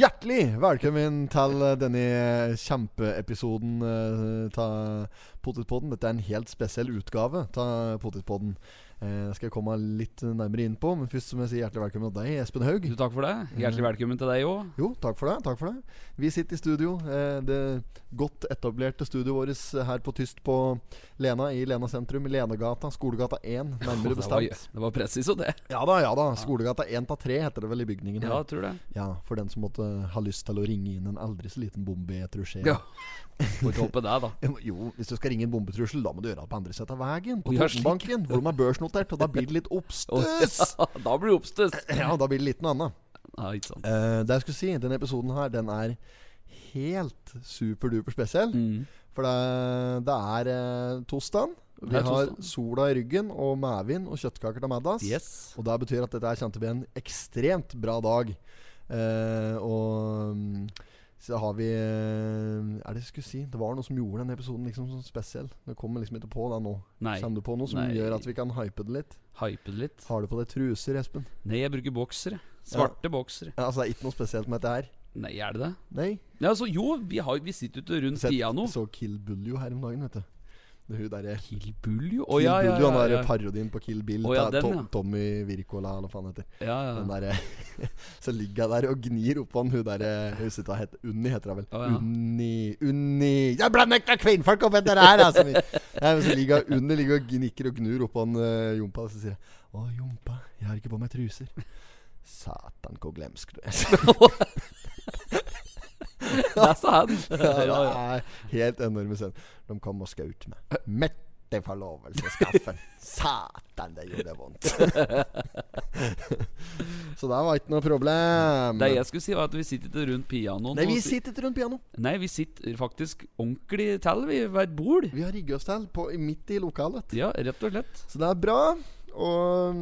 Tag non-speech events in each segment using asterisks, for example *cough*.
Hjertelig velkommen til denne kjempeepisoden uh, av Potetpodden. Dette er en helt spesiell utgave av Potetpodden. Eh, skal jeg komme litt nærmere inn på Men først må jeg si hjertelig velkommen til deg, Espen Haug. Du, takk for det. Hjertelig velkommen til deg òg. Jo, takk for det. takk for det Vi sitter i studio. Eh, det godt etablerte studioet vårt her på Tyst på Lena, i Lena sentrum. I Lenagata. Skolegata 1, nærmere bestemt. det var, det var presis og det. Ja da, ja da. Skolegata 1 av 3 heter det vel i bygningen her. Ja, tror det Ja, For den som måtte ha lyst til å ringe inn en aldri så liten bombe i et rusjé. Ja. Får ikke håpe det, da. *laughs* Jo, hvis du skal ringe en bombetrussel, da må du gjøre det på andre siden av veien. På Totenbanken, hvor de har børsnotert. Og da blir det litt *laughs* oppstuss. da blir det oppstuss. Ja, da blir det litt noe annet. Ja, ikke sant. Uh, det jeg skulle si, denne episoden her, den er helt superduper spesiell. Mm. For det, det er uh, tosdagen. Vi har sola i ryggen og medvind og kjøttkaker til middags. Yes. Og det betyr at dette kommer til å bli en ekstremt bra dag. Uh, og um, så har vi eh, Er det jeg skulle si Det var noe som gjorde denne episoden liksom sånn spesiell. Det kommer liksom ikke på da nå. Nei. Kommer du på noe som Nei. gjør at vi kan hype det litt? Hype det litt Har du på deg truser, Espen? Nei, jeg bruker boksere. Svarte ja. boksere. Ja, altså Det er ikke noe spesielt med dette her? Nei, er det det? Nei Ja, altså, Jo, vi, har, vi sitter ute rundt piano. Så Kill Buljo her om dagen, vet du. Det hun derre Kill Buljo? Oh, ja, ja, ja, Han der parodien på Kill Bill. Oh, den, Tom, Tommy Wirkola, eller hva faen heter. Ja, ja. Den *laughs* Så ligger jeg der og gnir oppå han hun derre Hun sitter og heter Unni, heter hun vel. Oh, ja. Unni Unni Jeg blander ikke kvinnfolk oppi dette her, altså! ja, så ligger Unni ligger og gnikker og gnur oppå han uh, Jompa, og så sier jeg Å, Jompa, jeg har ikke på meg truser. Satan, hvor glemsk du er. *laughs* *laughs* *laughs* Han. *laughs* ja, ja. Helt enorme scener. De kom og skjøt meg. Mette forlovelseskaffen. *laughs* Satan, det gjorde vondt. Så det var ikke noe problem. Det jeg skulle si, var at vi sitter ikke rundt pianoen. Nei, vi sitter ikke rundt piano. Nei, vi sitter faktisk ordentlig til vi, ved et bord. Vi har rigga oss til midt i lokalet. Ja, rett og slett. Så det er bra. Og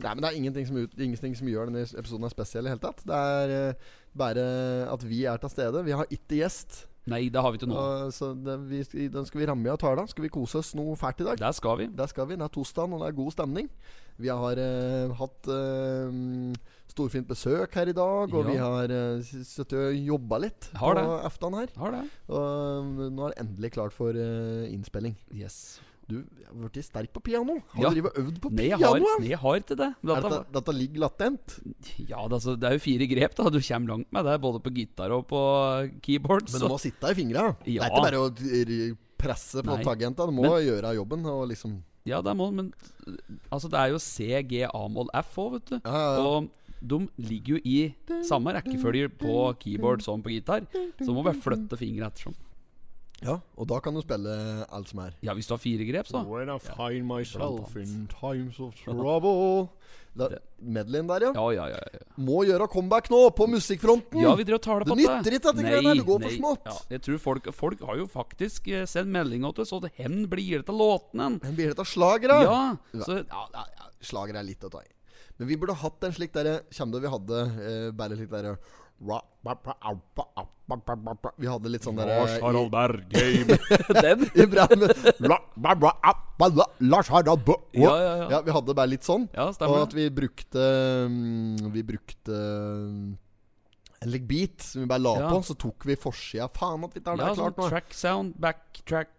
Nei, men det er ingenting som, ut, ingenting som gjør denne episoden er spesiell i hele tatt. Det er uh, bare at vi er til stede. Vi har ikke gjest. Nei, det har vi ikke nå. Uh, så det, vi, den skal vi ramme i og tale. Skal vi kose oss noe fælt i dag? Der skal vi. Der skal vi. Det er tosdag, og det er god stemning. Vi har uh, hatt storfint besøk her i dag, og ja. vi har sittet og jobba litt har på aften her. Har det. Og nå er det endelig klart for innspilling. Yes du har blitt sterk på piano. Har ja. du drevet øvd på piano? Jeg har, nei, jeg har ikke det. Dette, dette, dette, ligger latent? Ja, det, altså, det, er jo fire grep. da Du kommer langt med det, både på gitar og på keyboard. Men du må sitte i fingra. Ja. Det er ikke bare å presse på tagenta. Du må men, gjøre jobben. Og liksom Ja, det må men Altså, det er jo C, G, A-mål, F òg, vet du. Ja, ja, og de ligger jo i samme rekkefølge på keyboard som på gitar. Så må vi flytte fingre ettersom. Ja, og da kan du spille alt som er. Ja, hvis du har fire grep, så. When I find myself in times of *laughs* trouble Medleyen der, ja. Ja, ja, ja, ja. Må gjøre comeback nå, på musikkfronten! Ja, vi driver og tar det på det nytter ikke, dette greiene Det går for smått. Ja, jeg tror folk, folk har jo faktisk eh, sendt melding til oss, og hen blir det til låtene. Hen blir det til slagere. Ja, så, ja, ja, ja. Slagere er litt å ta i. Men vi burde hatt en slik derre Kjem det vi hadde eh, bare slik derre vi hadde litt sånn derre Lars Harald Bergheim. Den? Lars Harald ja, ja, ja. ja, Vi hadde bare litt sånn. Ja, stemmer Og at vi brukte Vi brukte en like beat som vi bare la på. Så tok vi forsida. Faen at vi tar det Ja, klart sånn nå. track sound, backtrack.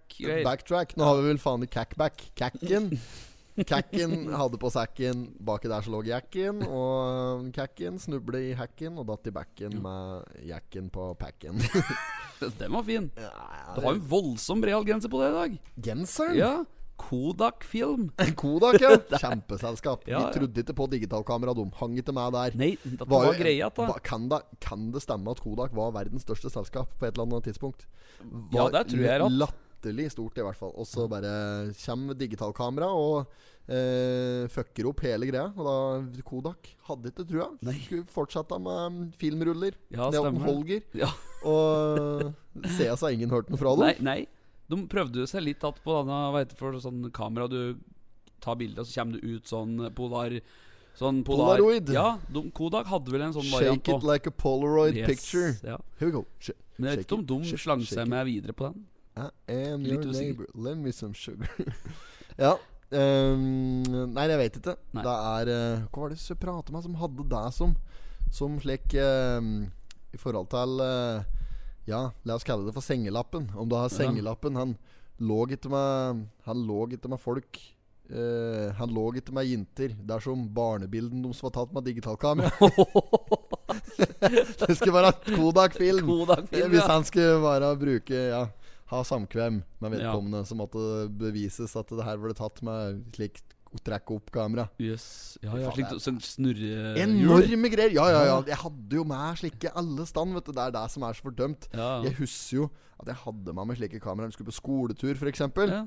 Backtrack. Nå har vi vel faen i cackback. Cacken. *laughs* Cacken hadde på sekken. Baki der så lå jacken. Og cacken snubla i hacken og datt i backen med jacken på packen. *laughs* Den var fin. Ja, Du har en voldsom realgenser på det i dag. Genseren? Ja. Kodak-film. *laughs* Kodak, ja. *laughs* Kjempeselskap. Ja, ja. Vi trodde ikke på digitalkamera, de hang ikke med der. Nei, dette Var var, greia. Da. Kan da, kan det stemme at Kodak var verdens største selskap på et eller annet tidspunkt? Ja, det tror jeg at- Latterlig stort, i hvert fall. Og så bare kommer digitalkamera og eh, fucker opp hele greia. Og da Kodak hadde ikke trua. Nei. Skulle fortsette med filmruller. Ja, Nelton stemmer. Holger. Ja. Og ser har ingen hørt noe fra dem. Nei, nei. De prøvde jo seg litt att på denne Hva heter det for sånn kamera du tar bilde, og så kommer det ut sånn polar Sånn polar, Polaroid. Ja, de, Kodak hadde vel en sånn variant Shake it like a Polaroid Yes, picture. Ja. Here we go. Sh Men jeg vet ikke om de slang seg med videre på den. I am Litt your usikker. neighbor. Lend me some sugar. *laughs* ja. ehm, nei, jeg vet ikke. Nei. Det er eh, Hva var det jeg pratet med som hadde deg som Som slik ehm, i forhold til eh, Ja, la oss kalle det for sengelappen. Om du har sengelappen Han lå ikke med Han lå ikke med folk. eh, han lå ikke med jenter dersom barnebilden deres var tatt med digitalkamera. *laughs* det skulle være Kodak-film. Kodak-film, Hvis ja. han skulle bare bruke Ja, ha samkvem med vedkommende, så måtte det bevises at det her ble tatt med slikt trekke opp kamera. Yes. Ja, ja, slik sånn. Enorme greier! Ja, ja, ja. Jeg hadde jo med slike alle stand, vet du. Det er det som er så fordømt. Ja, Jeg husker jo at jeg hadde med meg slike kameraer. Vi skulle på skoletur, f.eks. ja.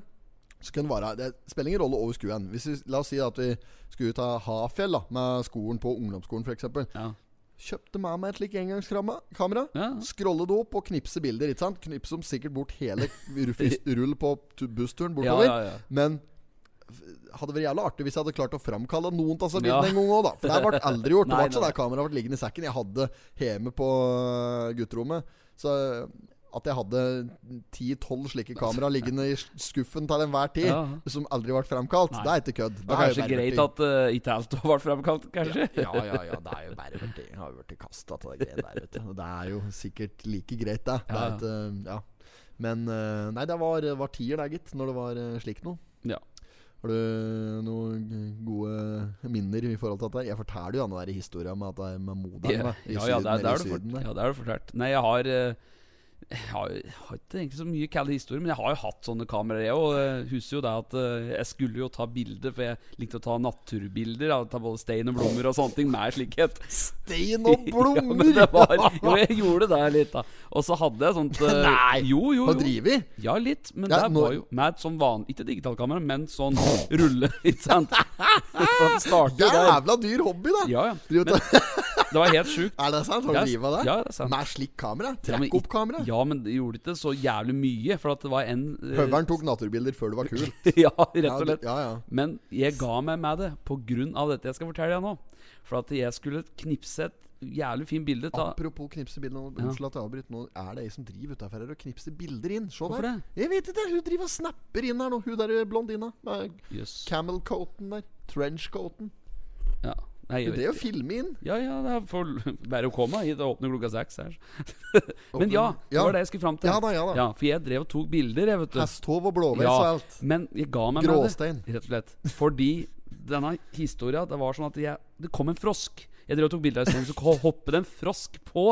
Så kunne det være Det spiller ingen rolle over skuen. Hvis vi, La oss si at vi skulle ut av Hafjell da med skolen på ungdomsskolen, f.eks. Ja. Kjøpte med meg et slikt engangskamera. Ja. Scrolle det opp og knipse bilder. Ikke sant? Knipse dem sikkert bort hele *laughs* rull- på bussturen bortover. ja, ja. Men hadde vært jævla artig hvis jeg hadde klart å framkalle noen av bildene en gang òg, da. For det ble *laughs* aldri gjort. Det ble så det kameraet ble liggende i sekken. Jeg hadde hjemme på øh, gutterommet. Så at jeg hadde ti-tolv slike kamera liggende i skuffen til enhver tid, Ja. som aldri ble framkalt, Nei. det er ikke kødd. Det er kanskje greit at uh, ikke alt ble framkalt, kanskje? ja, ja, ja, det er jo bare vært, har jo blitt kasta til det greiet der, vet du. Det er jo sikkert like greit, det. det et, uh, ja. Men uh, nei, det var, var tier, det, gitt, når det var slikt noe. Ja. Har du noen gode minner i forhold til dette? Jeg forteller jo den der historien med at det er med moderen Ja, ja, ja, det, er- det er det ja, det er du fortalt. Nei, jeg har eh, jeg har, jeg har ikke egentlig så mye kald historier, men jeg har jo hatt sånne kameraer. Jeg og eh, husker jo det at eh, jeg skulle jo ta bilder, for jeg likte å ta naturbilder. Da, ta både stein og blomster og sånne ting med slikhet. Stein og *laughs* ja, blomster! men var, jo, jeg gjorde det litt, da. Og så hadde jeg sånt eh, *laughs* Nei! Jo, jo, jo. Driver? Ja, litt. Men Ja, det nå- var jo med et sånn van... Ikke digitalkamera, men sånn rulle, *laughs* ikke sant? Det starter jo. Jævla dyr hobby, da! Ja, ja. Men det var helt sjukt. er det sant? Har du livet det? Ja, det er sant. Med slik kamera? Ja, Trekk opp kamera? Ja, men det gjorde ikke så jævlig mye, for at det var en eh, Høveren tok naturbilder før du var kul. *laughs* ja, rett og slett. ja, ja. Men jeg ga meg med det på grunn av dette jeg skal fortelle deg nå. For at jeg skulle knipse et jævlig fint bilde Apropos knipse bilder Unnskyld at jeg avbryter. Nå er det ei som driver utafor her og knipser bilder inn. Se der. det? Jeg vet ikke, hun driver og snapper inn her nå. Hun der blondina med Jøss. camel-coaten der. Trench-coaten. Ja. Nei, jeg og ikke. filmer inn. Ja, ja, det er for *laughs* bare å komme hit. og åpner klokka seks her. *laughs* Men ja, det var det jeg skulle fram til. Ja da, ja da. Ja, For jeg drev og tok bilder, jeg, vet du. Hesthov og blåveis Ja. og alt. Men jeg ga meg med Gråstein. det, rett og slett. Fordi denne historia Det var sånn at jeg, det kom en frosk. Jeg drev og tok bilde av steinen, så hoppet en frosk på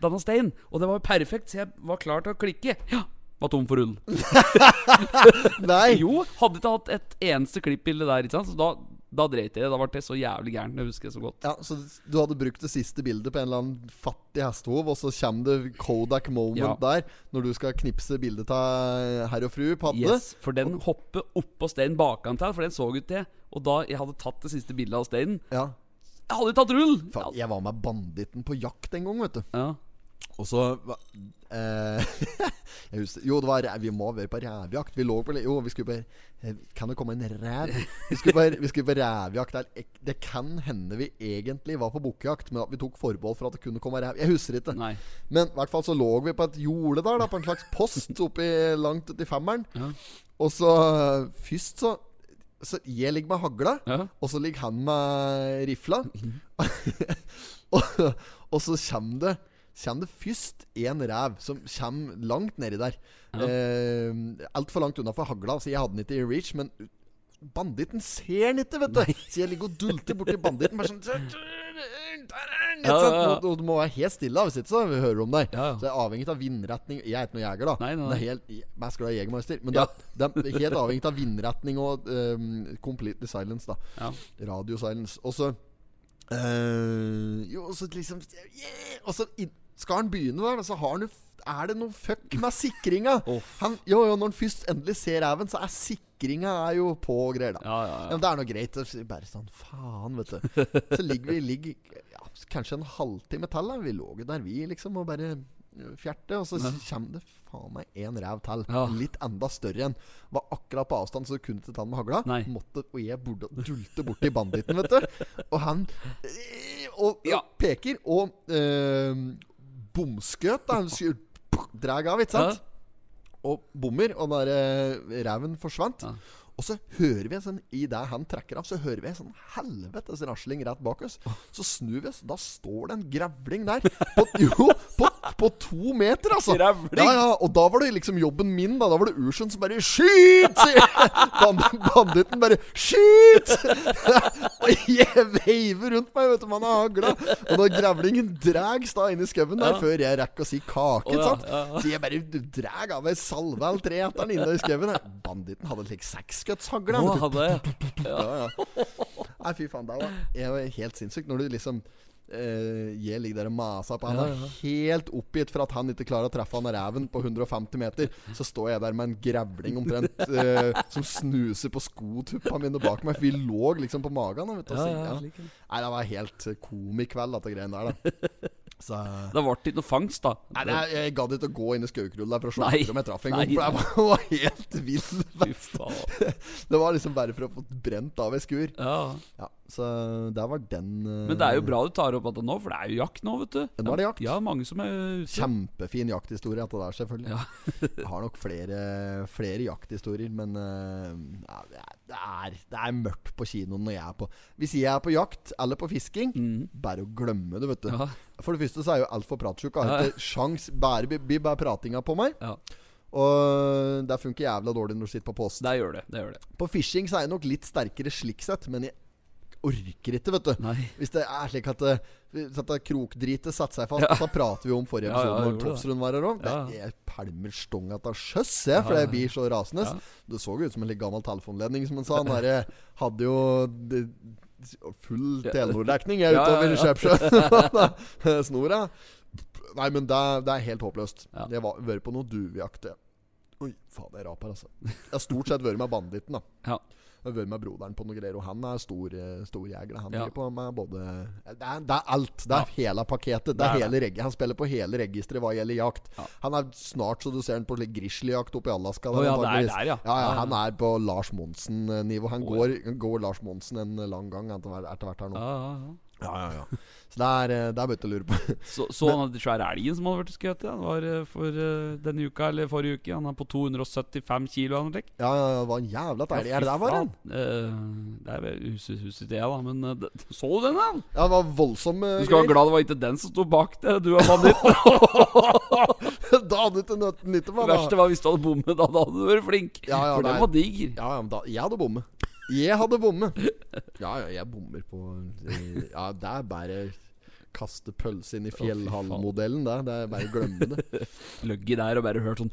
denne steinen. Og det var jo perfekt, så jeg var klar til å klikke. Ja, var tom for ull. *laughs* Nei! Jo, hadde ikke hatt et eneste klippbilde der, ikke sant? så da, da dreit jeg. Da ble det så jævlig gærent. Jeg husker det så godt. Ja, Så du hadde brukt det siste bildet på en eller annen fattig hestehov, og så kommer det Kodak moment Ja. der, når du skal knipse bildet av herr og fru padde. Yes, For den hopper oppå steinen bakantil, for den så ut det. Og da jeg hadde tatt det siste bildet av steinen Ja. Jeg hadde tatt rull! Faen, jeg var med banditten på jakt en gang, vet du. Ja. Og så eh, *laughs* jeg husker, Jo, det var Vi må være på revjakt. Vi lå på Jo, vi skulle på eh, Kan det komme en ræv? Vi skulle på, vi skulle på revjakt. der. Det kan hende vi egentlig var på bukkejakt, men at vi tok forbehold for at det kunne komme ræv. Jeg husker ikke. Nei. Men i hvert fall så lå vi på et jorde der, da, på en slags post *laughs* oppi langt uti femmeren. Ja. Og så først så Så jeg ligger med hagla, Ja. og så ligger han med rifla. *laughs* og, og så kommer det Kommer det først en rev som kommer langt nedi der. Ja. Eh, Altfor langt unna for hagla, så jeg hadde den ikke i reach. Men banditten ser den ikke, vet du. Så jeg ligger og dulter borti banditten. Bare sånn Ja, ja, ja. Du må være helt stille, hvis ikke så hører du om deg. Så jeg er avhengig av vindretning. Jeg er ikke noen jeger, da. Nei, nei, nei. Det er helt, jeg er glad Jegermeister. Men det, det er helt avhengig av vindretning og um, completely silence, da. Ja. Radio silence. Og så Uh, Jo, og så liksom yeah! Og så inn- skal han begynne der, så har han jo er det noe fuck med sikringa? *laughs* Oh. Han, jo, jo, når han først endelig ser ræven, så er sikringa er jo på og greier, da. Ja, ja, Ja, men det er noe greit. Bare sånn Faen, vet du. Så ligger vi ligger, ja, kanskje en halvtime til. Vi lå jo der, vi, liksom, og bare øh, fjerte. Og så kommer det faen meg en ræv til. Litt enda større enn. Var akkurat på avstand, så kunne ikke ta den med hagla. Nei. Måtte, og jeg burde dulte borti banditten, vet du. Og han øh, Og, og peker, og øh, bomskøt. da Hun skyr- *laughs* av, ikke sant? Og bommer, og den der øh, reven forsvant. Ja. Og så hører vi sånn I det han trekker av, så hører vi en sånn helvetes rasling rett bak oss. Så snur vi oss, da står det en grevling der. På, *laughs* jo, på, på to meter, altså. Grevling? Ja, ja, og da var det liksom jobben min, da. Da var det Ursund som bare Skyt! sier banditten bare Skyt! *laughs* og jeg veiver rundt meg, vet du, man har hagla. Og da grevlingen dras da inn i skauen der, Ja. før jeg rekker å si kake, oh, sant? ja, ja. så jeg bare drar av ei salve eller tre etter den inne i skauen. Banditten hadde slik seksskuddshagl. Å, hadde jeg. Ja, ja. *laughs* Nei, fy faen. Det var, jeg var helt sinnssykt når du liksom Uh, Jeg ligger der og maser på han. Ja, ja. Helt oppgitt for at han ikke klarer å treffe han reven på 150 meter. Så står jeg der med en grevling omtrent uh, *laughs* som snuser på skotuppa mine bak meg. For vi lå liksom på magen. Vet Ja, så- ja, ja. ja. Nei, det var helt komikveld, dette greiene der. da *laughs* Så Det ble ikke noe fangst, da. Nei, det, jeg gadd ikke å gå inn i skaukrullet for å se etter om jeg traff en gang. For jeg var, *laughs* var helt vill. Det var liksom bare for å få brent av ei skur. Ja. Ja, så der var den uh, Men det er jo bra du tar opp dette nå, for det er jo jakt nå, vet du. Nå er det jakt. Ja, mange som er ute. Kjempefin jakthistorie etter det der, selvfølgelig. Ja. *laughs* Jeg har nok flere, flere jakthistorier, men uh, ja, det, er, det, er, mørkt på kinoen når jeg er på Hvis jeg er på jakt eller på fisking, mm. bare å glemme det, vet du. Ja. For det første så er jeg jo altfor pratsjuk. Har Ja, ikke sjans Bare blir bare pratinga på meg. Ja. Og det funker jævla dårlig når du sitter på post. Det gjør det. det gjør det På fishing så er jeg nok litt sterkere slik sett, men jeg orker ikke, vet du. Nei. Hvis det er slik at, dette hvis at krokdritet satte seg fast, Ja. da prater vi om forrige Ja, ja, episode jeg når det. Tofsrud var her òg. Ja. Jeg pælmer stonga av sjøs, jeg, for Ja, ja. jeg blir så rasende. Ja. Det så jo ut som en litt gammel telefonledning, som han sa. Han der, hadde jo det, full Telenor-dekning Ja, ja, utover ja. Skjepsjøen. *laughs* Snora. Nei, men det, det er helt håpløst. Ja. Jeg har vært på noe duvejakt. Oi, faen, jeg raper, altså. Jeg har stort sett vært med banditten, da. Ja. Jeg har vært med broderen på noe greier, og han er stor, stor storjeger. Han Ja. driver på med både det er, det er alt. Det er hele pakketet. Det Det er er hele reg Han spiller på hele registeret hva gjelder jakt. Ja. Han er snart så du ser han på grizzlyjakt oppe i Alaska. Å ja, det er der, ja. Ja, ja, Ja, ja. han er på Lars Monsen-nivå. Han oh, går, går Lars Monsen en lang gang etter hvert etter hvert her nå. Ja, ja, ja. Ja, ja, ja. Så det er, eh, det er bare å lure på. *laughs* Så, så han hadde svære elgen som hadde vært skutt? Ja. Var eh, for uh, denne uka eller forrige uke. Han er på 275 kilo. Han, like. Ja, ja, det var en jævla deilig. Er det der var han? Uh, det er vel huset, huset jeg, da. Men uh, det, *laughs* så du den, da? Ja, det var voldsom uh, Du skal være glad det var ikke den som sto bak det. Du er banditt. *laughs* da hadde du ikke nytte Det med det. verste var hvis du hadde bommet. Da, da hadde du vært flink. Ja, ja, For den var diger. Ja, ja, men da, jeg hadde bommet. Jeg hadde bommet. Ja, ja, jeg bommer på Ja, det er bare kaste pølse inn i fjellhallmodellen, det. Det er bare å glemme det. Ligget der og bare hørt sånn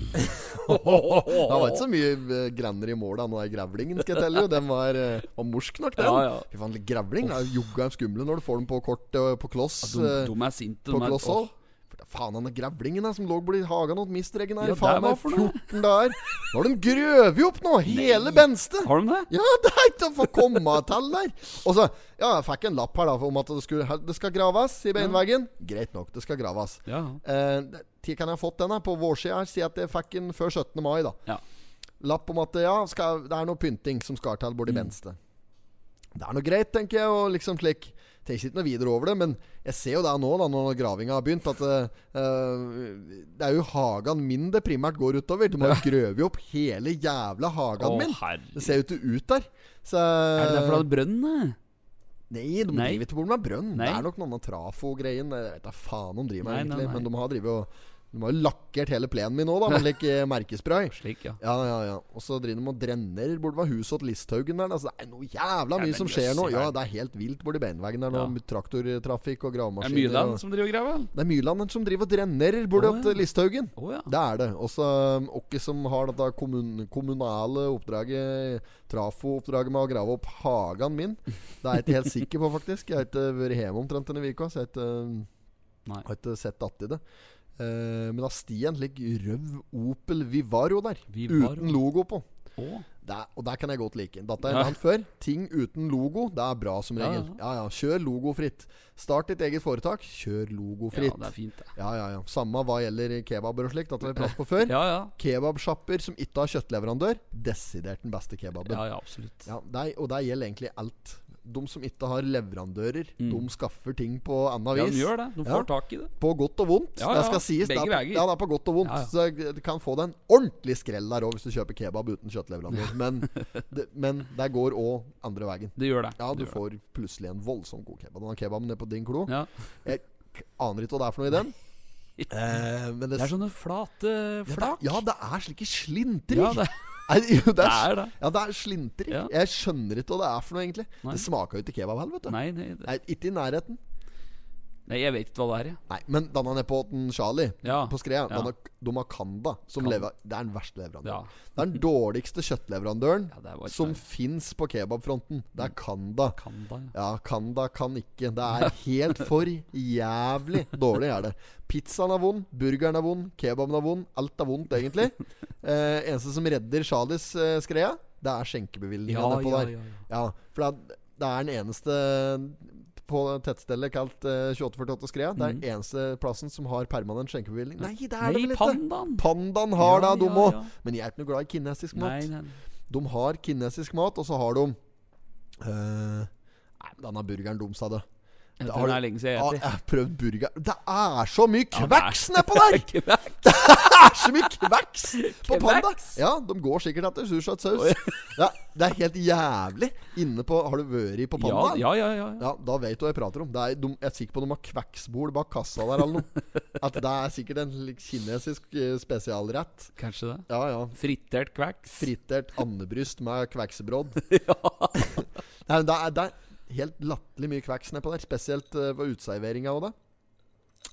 Det var ikke så mye eh, grenner i mål da Nå er grevlingen, skal jeg telle. Den var, eh, var morsk nok, den. Ja, ja. Fy faen, grevling er jogga skumle når du får den på kort på kloss. De, eh, de er sinte. på kloss òg. Faen, han grevlingen som lå borti hagen hos mistreggen her. Ja, i faen meg for 14 dager. Nå har de grøvet opp nå, hele Benste. Har de det? Ja, *laughs* det er ikke å få komme til der. Og så, ja, jeg fikk en lapp her da om at det, skulle, det skal graves i beinveggen. Greit nok, det skal graves. Ja. Eh, Tid kan jeg ha fått den her på vårsida her. Si at jeg fikk den før 17. mai, da. Ja. Lapp om at ja, skal, det er noe pynting som skal til Mm. borti Benste. Det er noe greit, tenker jeg, og liksom slik Tenker ikke noe videre over det, men jeg ser jo det nå, da når gravinga har begynt, at eh, det er jo hagen min det primært går utover. Du må jo grøve opp hele jævla hagen Å, min. herregud. Det ser jo ikke ut der. Så Er det derfor du hadde brønn? Nei, de driver ikke bort med brønn. Nei. Det er nok noen av trafo-greien. Jeg vet da faen de driver med, egentlig. nei, nei. Men de har drivet og De må jo lakkert hele plenen min nå, da, med like merkespray. *laughs* Slik, ja. Ja, ja, ja. Og så driver de og drenner bort ved huset til Listhaugen der. Altså, det er noe jævla mye som skjer nå. Ja, det er helt vilt borti beinveggen der nå. Ja. Traktortrafikk og Det er gravemaskiner. Myrland og- som driver og graver? Det er Myrland som driver og drenner borti til ja. Listhaugen. Å ja. Det er det. Og så um, Åkke som har dette kommun kommunale oppdraget, trafo-oppdraget med å grave opp hagen min. Det er jeg ikke helt sikker på, faktisk. Jeg har ikke vært hjemme omtrent denne uka, så jeg har ikke, um, Nei. har ikke sett att i det. Eh, men da stien ligger rød Opel Vivaro der, Vivaro. uten logo på. Oh. Det er, og der kan jeg godt like. Dette har jeg Ja. nevnt før. Ting uten logo, det er bra som regel. Ja, ja. Kjør logofritt. Start ditt eget foretak. Kjør Ja, logofritt. det er fint, det. Ja, ja, ja. Samme hva gjelder kebaber og slikt. Dette har vi pratet på før. *laughs* Ja, ja. Kebabsjapper som ikke har kjøttleverandør, desidert den beste kebaben. Ja, ja, absolutt. Ja, det og det gjelder egentlig alt. De som ikke har leverandører, de skaffer ting på annet vis. Ja, de gjør det. De Ja. får tak i det. På godt og vondt. Ja, Det ja, skal sies. begge er, veier. Ja, det er på godt og vondt. Ja, ja. Så du kan få deg en ordentlig skrell der òg hvis du kjøper kebab uten kjøttleverandør. Men, det, men det går òg andre veien. Det gjør det. Ja, du Det får får plutselig en voldsomt god kebab. Den kebaben nede på din klo. Ja. Jeg aner ikke hva det er for noe i den. *laughs* Eh, men det, Det er sånne flate ja, det, flak. ja, det er slike slintrer. Ja, det, Nei, jo, det det er, er det. ja, det er slintrig. Ja. Jeg skjønner ikke hva det er for noe, egentlig. Nei. Det smaker jo ikke kebab heller, vet du. Nei, nei, det, Nei, ikke i nærheten. Nei, jeg vet ikke hva det er, jeg. Nei, men denne den Charlie, Ja. på Skrea, Ja. denne, de har Kanda, som kan. lever, det er den verste leverandøren. Ja. Det er den dårligste kjøttleverandøren Ja, som fins på kebabfronten. Det er Kanda. Kanda, ja. Kanda kan ikke. Det er *laughs* helt for jævlig dårlig, er det. Pizzaen er vond, burgeren er vond, kebaben er vond. Alt er vondt, egentlig. *laughs* Eh, eneste som redder Charlies eh, Skrea, det er skjenkebevilgninga Ja, nedpå ja, der. Ja, for det er, det er den eneste på tettstedet kalt uh, 2848 Skrea. Det er den eneste plassen som har permanent skjenkebevilgning. Nei, det er det vel pandaen! Pandaen har Ja, det, de òg. ja. Men jeg er ikke noe glad i kinesisk mat. Nei, nei, nei. De har kinesisk mat, og så har de uh, Nei, denne burgeren deres det. Den har er lenge siden Ja, jeg har har prøvd burger Det er så mye Ja, det er- nedpå der! *laughs* Det er så mye kveks på Panda! Ja, de går sikkert etter sursautsaus. Ja, det er helt jævlig. Inne på Har du vært på Panda? ja, ja, ja, ja. Ja, da vet du hva jeg prater om. Det er, de, jeg er sikker på de har kveksbol bak kassa der eller noe. *laughs* At det er sikkert en kinesisk eh, spesialrett. Kanskje det. Ja, ja. Fritert kveks. Fritert andebryst med kveksebrodd. *laughs* ja. Nei, det, er, det er helt latterlig mye kveks nedpå der. Spesielt på ved uteserveringa òg, det.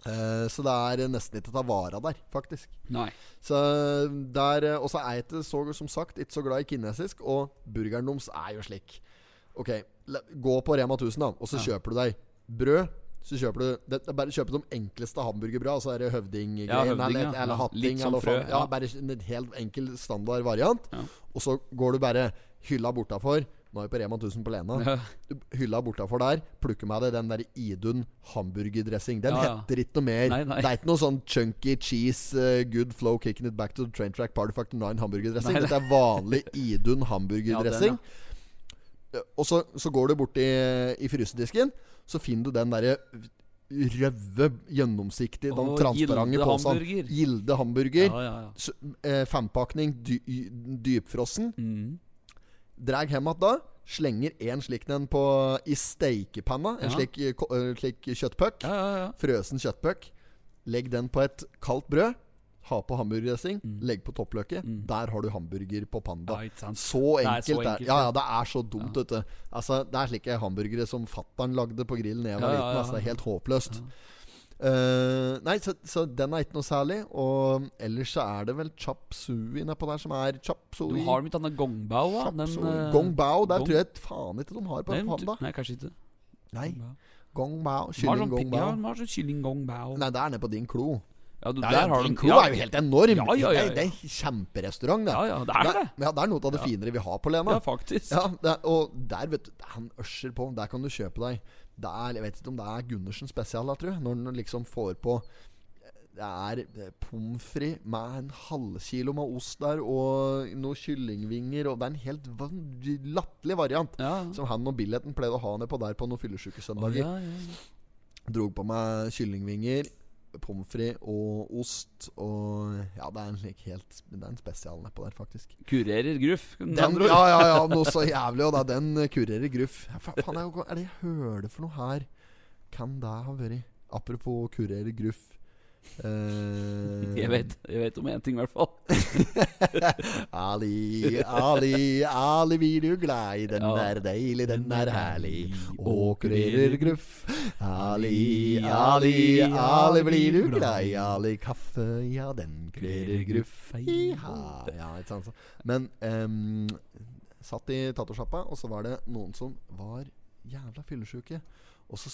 Eh, så det er nesten ikke å ta vare der, faktisk. Nei. Så der Og så er jeg ikke så, som sagt ikke så glad i kinesisk, og burgeren deres er jo slik. Ok, gå på Rema 1000, da, og så kjøper du deg brød. Så kjøper du det, Bare kjøp de enkleste hamburgerbrød. Altså er det høvdinggreiene Ja, høvding, eller, ja. eller hatting. litt som eller frø, ja. ja. Bare en helt enkel standard variant. Ja. Og så går du bare hylla bortafor. Nå er vi på Rema 1000 på Lena. Ja. Hylla bortafor der. Plukker meg det den der Idun hamburgerdressing. Den Ja, ja. heter ikke noe mer. Nei, nei. Det er ikke noe sånn chunky cheese, uh, good flow, kicking it back to the train track, party factor 9 hamburgerdressing. Dette er vanlig *laughs* Idun hamburgerdressing. Ja, Og så, så går du bort i, i frysedisken, så finner du den derre røve, gjennomsiktige, den Å, transparente posen. Gilde hamburger. Ja, ja, ja. Eh, Fempakning, dy, dypfrossen. Mm. Drag hjem igjen da. Slenger en slik den på i steikepanna. En Ja. slik, eh, eh, slik kjøttpuck. Ja, ja, ja. Frøsen kjøttpuck. Legg den på et kaldt brød. Ha på hamburgerdressing. Legg på toppløket. Der har du hamburger på Panda. Mm. Ja. Så enkelt. det er. Ja, ja. ja, det er så dumt, du. Altså, det er slike hamburgere som fattern lagde på grillen da jeg var Ja, ja, liten. ja. Altså, det er helt håpløst. Eh, nei, så, så den er ikke noe særlig. Og ellers så er det vel chap sui nedpå der som er chop Du har mitt annet gongbao, da. Den, uh, eh, Gong bao. Der gong- tror jeg faen ikke de har på den Panda. nei, kanskje ikke. Nei. Gongbao. Gong bao. Kylling gongbao. gong Ja, sånn kylling gongbao. Nei, det er nede på din klo. Ja, du, Der, der har din klo ja, er jo helt enorm. Ja, ja, ja, Det, er, det er en kjemperestaurant, det. Ja, ja, det er det. Ja, det er noe av det finere vi har på Lena. Ja, faktisk. Ja, er, og der, vet du, han ørser på. Der kan du kjøpe deg er, Jeg vet ikke om det er Gundersen spesial, da, tror jeg. Når han liksom får på Det er eh, pommes frites med en halvkilo med ost der, og noen kyllingvinger, og det er en helt latterlig variant. Ja. Som han og billetten pleide å ha nedpå der på noen fyllesyke Å, søndager. ja, ja. Drog på meg kyllingvinger, pommes frites og ost. Og ja, det er en slik helt Det er en spesial nedpå der, faktisk. Kurerer gruff. Den, ja, ja, ja, noe så *laughs* jævlig. Og da den eh, kurerer gruff. Faen, er, det jeg hørte for noe her? Kan det ha vært? Apropos kurerer gruff. Eh, Jeg vet, jeg vet om én ting, i hvert fall. *laughs* Ali, Ali, Ali blir du glad i. Den Ja. er deilig, den er herlig. Og kurerer gruff. Ali, Ali, Ali blir du glad i. Ali kaffe, ja, den kurerer gruff. Iha. ja, ikke sant. Men um, satt i tatosjappa, og så var det noen som var jævla fyllesyke. Og så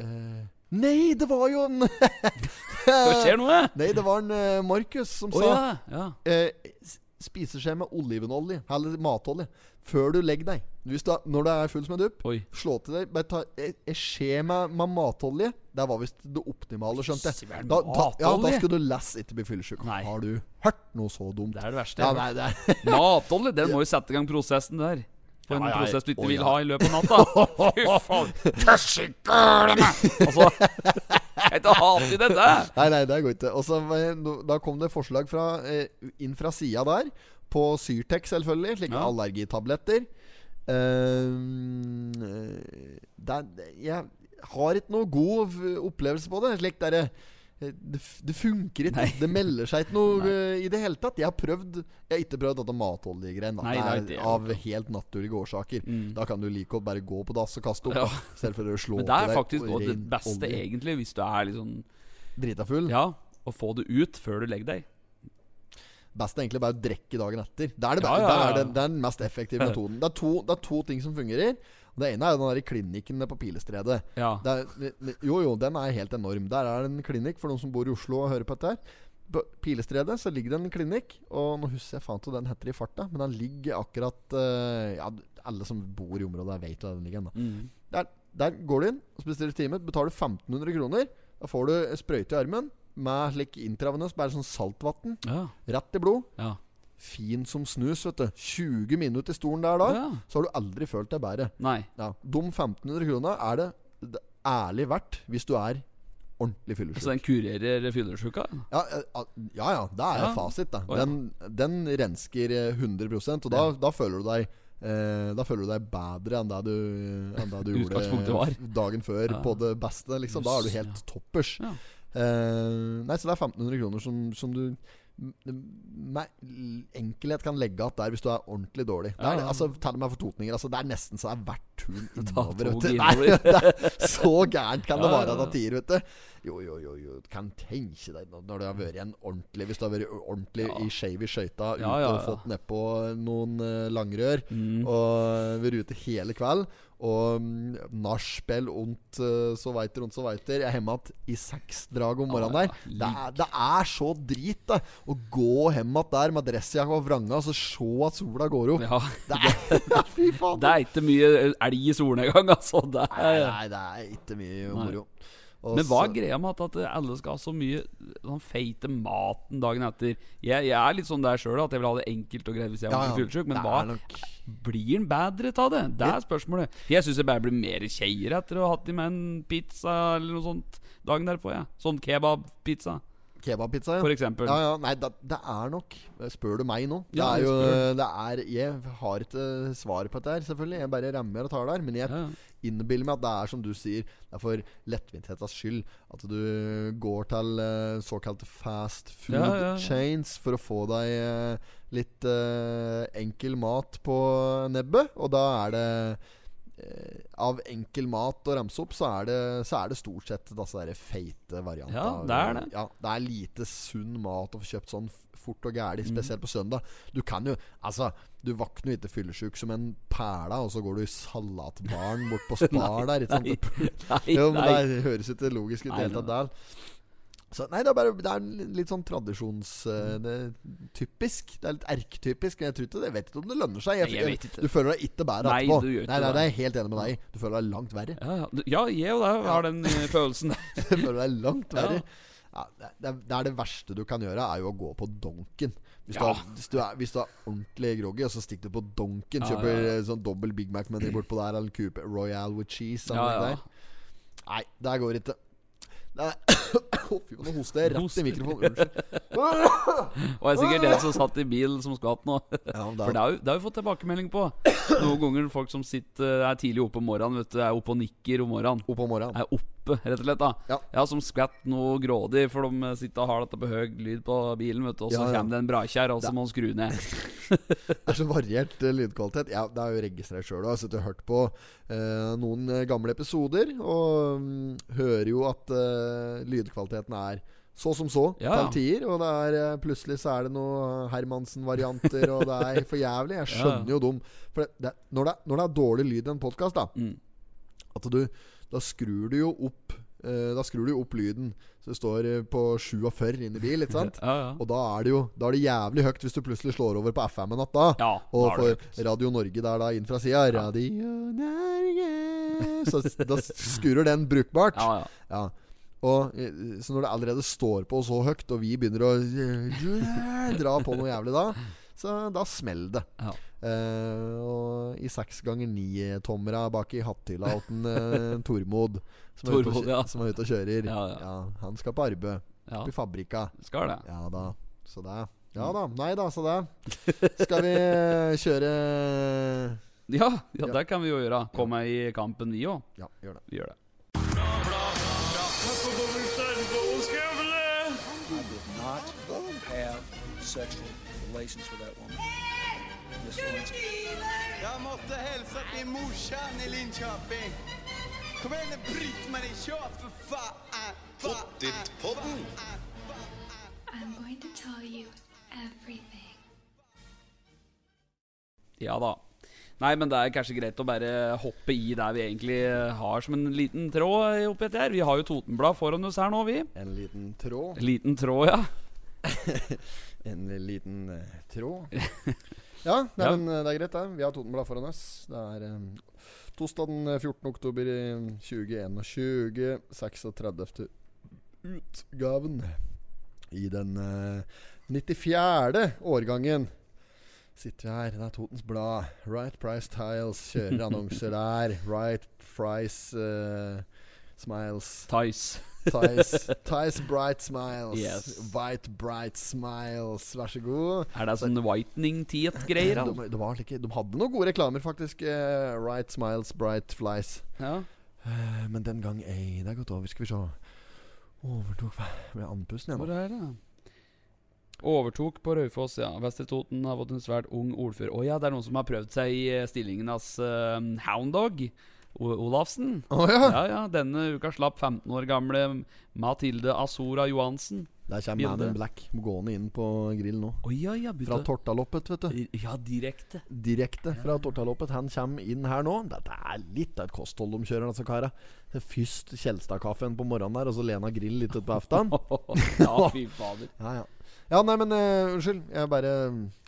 uh, Nei, det var jo en *laughs* Hva skjer nå? eh? Nei, det var en eh, Markus som oh, sa ja. ja. eh, spiseskje med olivenolje, eller matolje, før du legger deg. Er- når du er full som en dupp, Oi. slå til deg. Bare ta en en skje med, med matolje. Det var visst det optimale, skjønte jeg. Da, da, ja, da skulle du less ikke bli fyllesyk. Har du hørt noe så dumt? Det er det verste. Ja, nei, det er *laughs* Matolje, den må jo sette i gang prosessen der. På en Ja, ja, prosess du ikke vil ha i løpet av natta. *laughs* Fy faen. Altså, jeg kan ikke hate i dette. Nei, nei, det går ikke. Og så eh, no- Da kom det forslag fra, eh, inn fra sida der. På Syrtec, selvfølgelig. Slike Ja. allergitabletter. Uh, eh, det er, jeg har ikke noe god opplevelse på det. Slik der, eh, det, det funker ikke. Nei. Det melder seg ikke noe *laughs* uh, i det hele tatt. Jeg har prøvd Jeg har ikke prøvd dette er av helt naturlige årsaker. Mm. Da kan du like godt bare gå på dass og kaste opp. Ja. da, I stedet for å slå Men det er faktisk også det beste, olje. egentlig, hvis du er litt sånn Drita full. Ja, å få det ut før du legger deg. Best er egentlig bare å drikke dagen etter. Det er, det, Ja, ja, det er, den, det er den mest effektive *laughs* metoden. Det er, to, det er to ting som fungerer. Og Det ene er jo den der klinikken nede på Pilestredet. Ja. Er, jo, jo, den er helt enorm. Der er det en klinikk for noen som bor i Oslo og hører på dette her. På Pilestredet så ligger det en klinikk, og nå husker jeg faen ikke hva den heter i farta, men den ligger akkurat uh, Ja, alle som bor i området, vet hvor den ligger. Mm. Der, der går du inn og bestiller time. Betaler 1500 kroner. Da får du sprøyte i armen med slik intravenøs, bare sånn saltvann. Ja. Rett i blod. Ja. Fin som snus, vet du. 20 minutter i stolen der da, ja. så har du aldri følt deg bedre. Nei. Ja. De 1500 krona er det, det ærlig verdt hvis du er ordentlig Så fyllesyk. den kurerer fyllesyka? Ja, ja, ja, ja, det er Ja. fasit, da. Den, den rensker eh, 100 og da, da føler du deg eh, Da føler du deg bedre enn det du, enn det du *laughs* gjorde *laughs* dagen før på det beste. Liksom. Da er du helt toppers. Eh, nei, så det er 1500 kroner som, som du med enkelhet kan legge igjen der hvis du er ordentlig dårlig. Det er, altså, Ta det meg fortotninger. Altså, det er nesten så det er verdt turen *laughs* innover. vet du. Nei, så gærent kan det *laughs* være til tider, vet du. Jo, jo, jo, jo. Kan tenke deg når du har vært en ordentlig Hvis du har vært ordentlig Ja. i skeiv i skøyta, ute Ja, ja, og ja. fått nedpå noen eh, langrør, Mm. og vært ute hele kveld, og mm, nachspiel und eh, så veiter und så veiter. Jeg er hjemme igjen i seks drag om morgenen der. Det er, det er så drit, da. Å gå hjem igjen der med dressjakka og vranga, og så se at sola går opp. Ja. Det er *laughs* Fy faen. Det er ikke mye elg i solnedgang, altså. Det Nei, er, nei, det er ikke mye Nei. moro. Og men hva er greia med at, at alle skal ha så mye sånn feite maten dagen etter? Jeg, jeg er litt sånn der sjøl, at jeg vil ha det enkelt og greit hvis jeg ja, Ja, ja. fyllesyk. Men hva nok blir den bedre av det? Det er spørsmålet. Jeg syns jeg bare blir mer kjeier etter å ha hatt i meg en pizza eller noe sånt dagen derpå. Ja. Sånn kebabpizza, Kebabpizza, ja. for eksempel. Ja, ja, nei, det, det er nok Spør du meg nå? Det Ja, er jo det er, Jeg har ikke svar på dette her, selvfølgelig. Jeg bare rammer og tar der. Men jeg. Innbiller meg at det er som du sier, det er for lettvinthetens skyld at du går til uh, såkalte fast food Ja, ja, ja. chains for å få deg uh, litt uh, enkel mat på nebbet. Og da er det Av enkel mat å ramse opp, så er det, så er det stort sett disse der feite variantene. Ja, det er det. Ja, det er lite sunn mat å få kjøpt sånn fort og gæli, Mm. spesielt på søndag. Du kan jo Altså, du våkner ikke fyllesyk som en perle, og så går du i salatbaren bort på *laughs* Spar der. Ikke sant? Nei, nei, Jo, men nei. det høres ikke logisk ut i Nei, det hele tatt. Så nei, det er bare Det er litt sånn tradisjonstypisk. eh, det er. Det er litt erketypisk. Men jeg tror ikke det Jeg vet ikke om det lønner seg. Jeg, jeg jeg. Du føler deg ikke bedre Nei, etterpå. ikke nei, nei, det. det er jeg helt enig med deg. Du føler deg langt verre. Ja, ja. Ja, jeg har den eh, følelsen. *laughs* Du føler deg langt verre. Ja, det, er, det er det verste du kan gjøre, er jo å gå på donken. Hvis, du, Ja. hvis, du, er, hvis du er ordentlig groggy, og så stikker du på donken, Ja, kjøper ja, sånn dobbel Big Mac Money bortpå der, eller coupe Royal with cheese. Ja, ja. Der. Nei, der går ikke. Det er *coughs* Å, fy nå hoster jeg rett i mikrofonen. Unnskyld. Og jeg er sikkert den som satt i bilen, som skvatt nå. Ja, det For det har, det har vi fått tilbakemelding på. Noen ganger folk som sitter er tidlig oppe om morgenen, vet du, er oppe og nikker om morgenen. opp om morgenen. Er oppe, rett og slett. da Ja. Som skvett noe grådig, for de sitter og har dette på høy lyd på bilen, vet du. Og så Ja, ja. kommer det en brakjær, og så må han skru ned. *laughs* Det er så variert eh, lydkvalitet. Ja, det er jo registrert sjøl. Jeg har sittet og hørt på eh, noen eh, gamle episoder, og mm, hører jo at eh, lydkvaliteten er så som så Ja, ja. til. Og det er eh, plutselig så er det noe Hermansen-varianter, og det er for jævlig. Jeg Ja, *laughs* ja. skjønner jo dem. For det, det, når, det, når det er dårlig lyd i en podkast, da Mm. At du Da skrur du jo opp eh, Da skrur du jo opp lyden. Så det står eh, på 47 inne i bil, ikke sant? *laughs* Ja, ja. Og da er det jo Da er det jævlig høyt hvis du plutselig slår over på FM en natt da. ja Og for Radio Norge der da inn fra sida Radio Norge Så da skurrer den brukbart. Ja, ja. Ja. Og, eh, så når det allerede står på så høyt, og vi begynner å dra på noe jævlig da, så da smeller det. Eh, og i seks ganger ni-tommera bak i hatthylla til uh, Tormod. Som er, ute og, Tormod, kjø- ja. som er ute og kjører. Ja, ja. han skal på arbeid. Ja, Opp i fabrikka. skal det. Ja da. Så det. Ja da. Nei da, så det. Skal vi eh, kjøre Ja, ja, Ja. det kan vi jo gjøre. Komme i kampen, vi òg. Ja, gjør det. Vi gjør det. not have sexual relations with that woman. måtte hilse Jag måste hälsa till morsan i Linköping. Kom igjen, Britt-Marie, kör for faen! Pottitpodden! I'm going to tell you everything. Ja da. Nei, men det er kanskje greit å bare hoppe i der vi egentlig har som en liten tråd oppi dette her. Vi har jo Totenblad foran oss her nå, vi. En liten tråd. En liten tråd, ja. *laughs* En liten eh, tråd. *laughs* Ja, nei, Ja. men eh, det er greit, det. Vi har Totenblad foran oss. Det er um, torsdag den 14. oktober i 2021. 36. utgaven. I den uh, 94. årgangen sitter vi her. Det er Totens Blad. Right Price Tiles kjører annonser *laughs* der. Right Price eh, Smiles. Tice. Tice, *laughs* Tice Bright Smiles. Yes. White Bright Smiles. Vær så god. Er det sånn whitening teeth-greier? De, de, like, de hadde noen gode reklamer, faktisk. Eh, right Smiles, Bright Flies. Ja. Eh, men den gang ei, det er gått over. Skal vi se. Overtok med andpusten Hvor igjen. er det? Overtok på Raufoss, ja. Vestre Toten har fått en svært ung ordfører. Å ja, det er noen som har prøvd seg i eh, stillingen hans uh, Hound Dog. O Olafsen. Oh, ja. Ja, ja. Denne uka slapp 15 år gamle Mathilde Azora Johansen. Der kommer Man in Black gående inn på grill nå. Oh, ja, ja. Fra Tortaloppet, vet du. Ja, direkte. Direkte fra Tortaloppet. Han kommer inn her nå. Dette er litt av et kosthold de kjører, disse kara. Det er Først Kjelstadkaffen på morgenen der, og så Lena Grill litt utpå aftan. *laughs* ja, fy fader. Ja, ja. Ja, nei, men uh, unnskyld. Jeg bare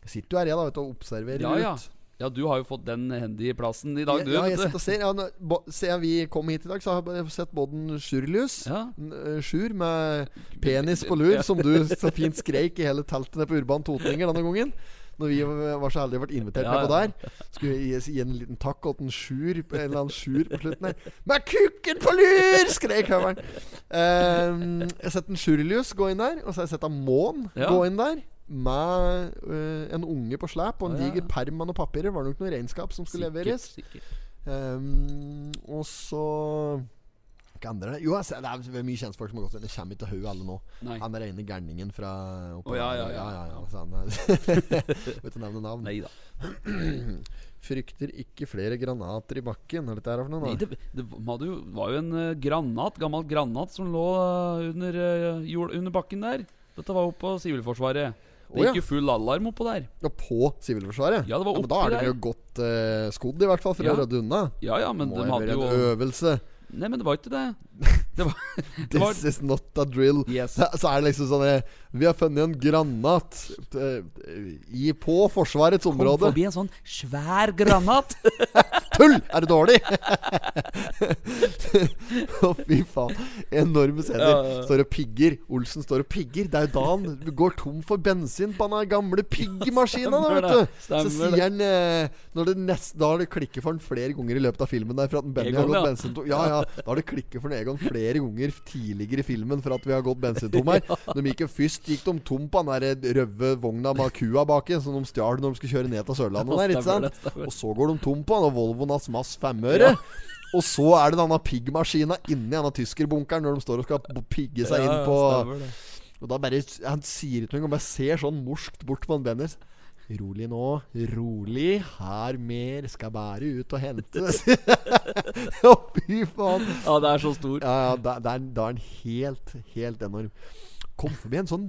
sitter jo her, jeg, da, vet du, og observerer Ja, ja. ut. Ja, du har jo fått den handy-plassen i dag, du. ja, jeg sitter og ser. Ja, Siden vi kom hit i dag, så har jeg sett både Sjurlius Ja. eh, Sjur med penis på lur, som du så fint skreik i hele teltet på Urban Totninger denne gangen. Når vi var så heldige å vært invitert Ja, med på der. Skulle jeg gi, en liten takk til en Sjur En eller annen Sjur på slutten her. 'Med kukken på lur!' skrek høveren. Um, jeg har sett en Sjurlius gå inn der, og så har jeg sett en Mån Ja. gå inn der. Med uh, en unge på slep og en Å, ja. diger perm med noen papirer. Var det nok noe regnskap som skulle leveres. Sikkert, sikkert. Ehm, og så Hva andre? Jo, jeg ser- det er mye kjentfolk som har gått inn. Det kommer ikke til hodet alle nå. Nei. Han er ene gærningen fra oppe, Å, ja, ja, ja. ja, ja, *laughs* Vet ikke nevne navn. Nei da. *clears throat* Frykter ikke flere granater i bakken. Hva er dette her for noe? Nei, det, det var jo, en uh, granat, gammel granat som lå eh, under, uh, jord, under bakken der. Dette var jo på Sivilforsvaret. Det ja. gikk jo full alarm oppå der. Ja, på Sivilforsvaret? Ja, det var men da er de jo godt uh, skodd, i hvert fall, for Ja. å rydde unna. Ja ja, men Må de hadde jo en øvelse. Nei, men det var ikke det. *laughs* Det var, det var This is not a drill. Yes. Så så er det liksom sånn eh, Vi har funnet en granat eh, i, på Forsvarets område. Kom forbi en sånn svær granat. *laughs* Tull! Er det dårlig? Å, fy faen. Enorme scener. Ja, ja, ja. Står og pigger. Olsen står og pigger. Det er jo da han går tom for bensin på den gamle piggmaskina. du. Så sier han eh, når det nest, Da har det klikket for han flere ganger i løpet av filmen. Der, for at Benny har gått ja. bensintom. Ja, ja, da har det klikket for Egon flere ganger tidligere i filmen for at vi har gått bensintom her. *laughs* De gikk jo Først gikk de tom på den der røve vogna med kua baki, som de stjal når de skulle kjøre ned til Sørlandet. Der, ikke sant? Og så går de tom på den Volvoen hans Mass 5-øre. Og så er det denne piggmaskina inni denne tyskerbunkeren når de står og skal pigge seg inn på ja. Og da bare Han sier ikke noe, han bare ser sånn morskt bort på en Benners. Rolig nå, rolig. Her mer skal bare ut og hente. *laughs* Å, fy faen. Ja, det er så stor. Ja, ja, er da er han helt, helt enorm. Kom forbi en sånn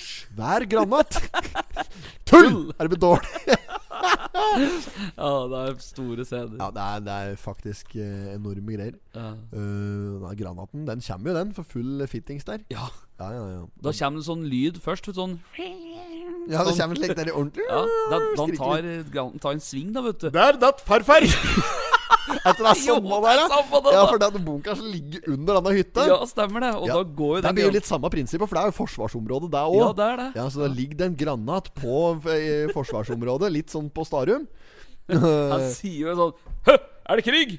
svær granat. *laughs* Tull! Er det bedårlig? dårlig? *laughs* Ja, det er store scener. Ja, det er, det er faktisk eh, enorme greier. Ja. Uh, granaten den kommer jo, den, for full fittings der. ja. Ja, ja, ja. Da kommer det sånn lyd først. Sånn Ja, det sånn- kommer slik der ordentlig. Ja, da, da tar, granaten tar en sving, da, vet du. Der datt farfar! *laughs* Ikke *laughs* det er samme der, er da? Ja, for den bunkeren som ligger under denne hytta Ja, stemmer det. Og Ja, da går jo Det blir jo litt samme prinsippet, for det er jo forsvarsområdet, det òg. Ja, det er det. Ja, så da ligger det en granat på eh, forsvarsområdet, litt sånn på Starum. *laughs* Han sier jo sånn Hø, er det krig?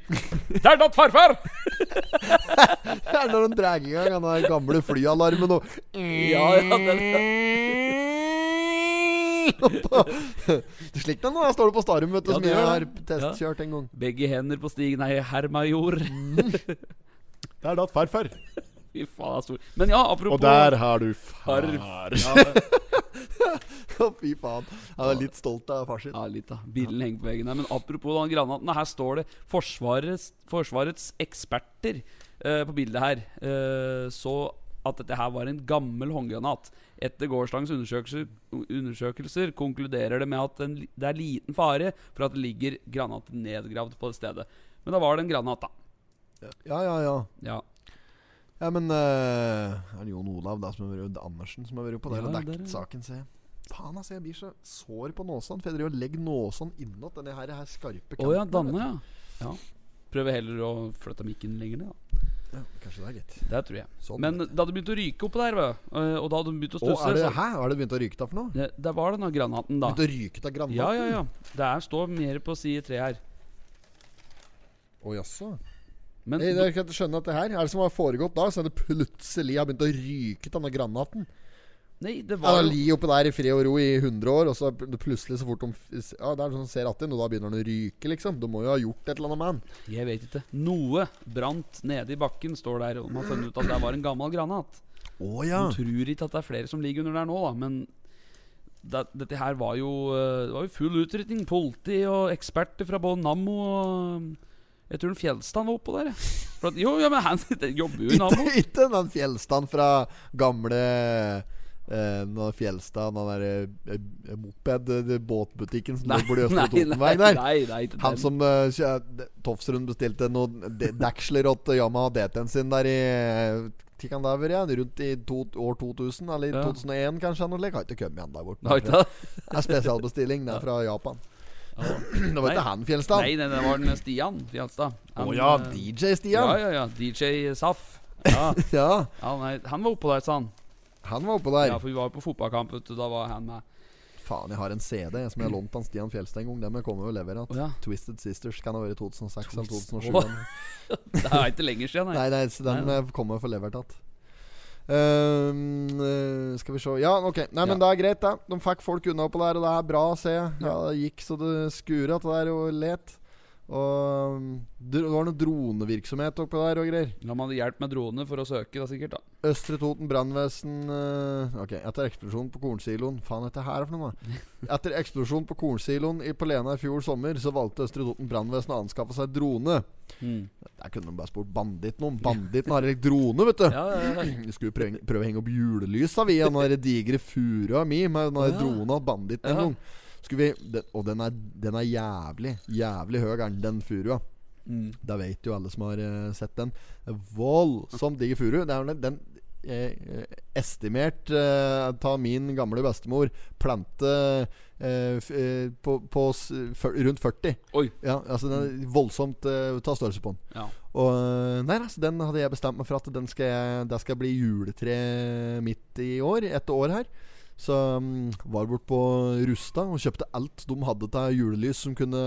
Det er natt farfar! *laughs* Det er når de drar i gang den gamle flyalarmen og Ja, ja, den, *laughs* Slik den da, står du på Starum, vet du, Ja, som jeg har testkjørt en gang. begge hender på stigen er hermajor. Det er da farfar. *laughs* Fy faen, det er stor. Men ja, apropos Og der har du far. Far. Ja, *laughs* Fy faen. Jeg er litt stolt av far sin. ja, litt, da. Bilden henger på veggen her. Men apropos den granaten. Her står det Forsvarets, forsvarets eksperter uh, på bildet her. Uh, så at dette her var en gammel håndgranat. Etter gårsdagens undersøkelser, undersøkelser konkluderer det med at en, det er liten fare for at det ligger granat nedgravd på det stedet. Men da var det en granat, da. Ja, ja, ja. Ja, Ja, men uh, Er det Jon Olav da som har vært Andersen som har vært på det? Ja, og det dekket saken, ser jeg. Faen, altså. Jeg blir så sår på nåsene. For jeg driver og legger nåsene innåt denne her, her skarpe ja, kanten, Danne, ja. ja. Prøver heller å flytte mikken lenger ned, da. Ja, kanskje det er gitt. Det tror jeg. Sånn, Men da det begynte å ryke oppå der, og da hadde de begynt å Å, stusse er det, hæ? Har det begynt å ryke da for noe? det, det var denne granaten, da. Begynt å ryke av granaten? Ja, ja, ja. Det er, står mer på side tre her. Å jaså. Men Jeg, jeg kan ikke skjønne at det her Er det som har foregått da, så er det plutselig har begynt å ryke denne granaten. Nei, det var Han jo ligger oppe der i fred og ro i 100 år, og så plutselig så fort de Ja, det er sånn ser att inn, og da begynner han å ryke, liksom. Du må jo ha gjort et eller annet med han. Jeg vet ikke. Noe brant nede i bakken, står der. Og de har funnet ut at det var en gammel granat. Oh, ja. De tror ikke at det er flere som ligger under der nå, da. Men det, dette her var jo eh, Det var jo full utrydning. Politi og eksperter fra både Nammo og Jeg tror den Fjeldstad var oppå der. At, jo, ja, men han *laughs* jobber jo i Nammo. Ikke, den Fjellstand fra gamle eh, nå Fjellstad, den der eh, eh, moped uh, Båtbutikken som lå borti Østre Totenvei der. nei, nei, nei, Han som uh, Tofsrud bestilte noen de- deksler åt Yamaha DT-en sin der i eh, ha? Ja? Rundt i to, år 2000, eller Ja. 2001 kanskje? Noe slikt. Har ikke kommet igjen der borte. Det? Er spesialbestilling. Det er fra Japan. Ja. *clears throat* Det var ikke han Fjellstad. Nei, nei, det var den Stian Fjelstad. Å oh, ja, eh, DJ Stian. Ja, ja, ja. DJ Saff. Ja, *laughs* Ja, nei, han var oppå der, sa han. Han var oppå der. Ja, for vi var på fotballkamp, vet du. Da var han med. Faen, jeg har en CD som jeg har lånt av Stian Fjelstad en gang. Den kommer jo å levere. Å, ja. Twisted Sisters kan ha vært 2006 eller 2007. Oh. *laughs* Det er ikke lenger siden, nei. Nei, nei, så den Nei, nei. kommer jeg få levert igjen. Ehm, eh, skal vi se Ja, ok. Nei, men det er greit, det. De fikk folk unna oppå der, og det er bra å se. Ja, det gikk så det skura til der og let. Og um, det var noe dronevirksomhet oppå der og greier. Ja, Man hadde hjelp med drone for å søke, da sikkert. da Østre Toten brannvesen uh, Ok, etter eksplosjonen på kornsiloen Faen, dette her er for noe, da? *laughs* Etter eksplosjonen på kornsiloen i, Polena i fjor sommer, så valgte Østre Toten brannvesen å anskaffe seg drone. mm. Der kunne de bare spurt banditten om. Banditten har ikke drone, vet du. Ja, ja, ja. *clears throat* Vi skulle prøve, prøve å henge opp julelysa, vi, av den digre furua mi med den Ja. drona og banditten Ja. Skulle vi, den, og den er, den er jævlig, jævlig høy, den, den furua. Mm. Da vet jo alle som har uh, sett den. Voldsomt digg furu. Det er den, den eh, eh, estimert eh, Ta min gamle bestemor plante eh, f, eh, på, på fyr, rundt 40. Oi. Ja, altså den er voldsomt uh, ta størrelse på den. Ja. Og eh, Nei, altså, den hadde jeg bestemt meg for at den skal jeg, det skal bli juletre midt i år. Et år her. Så um, var bort på Rusta og kjøpte alt de hadde til julelys som kunne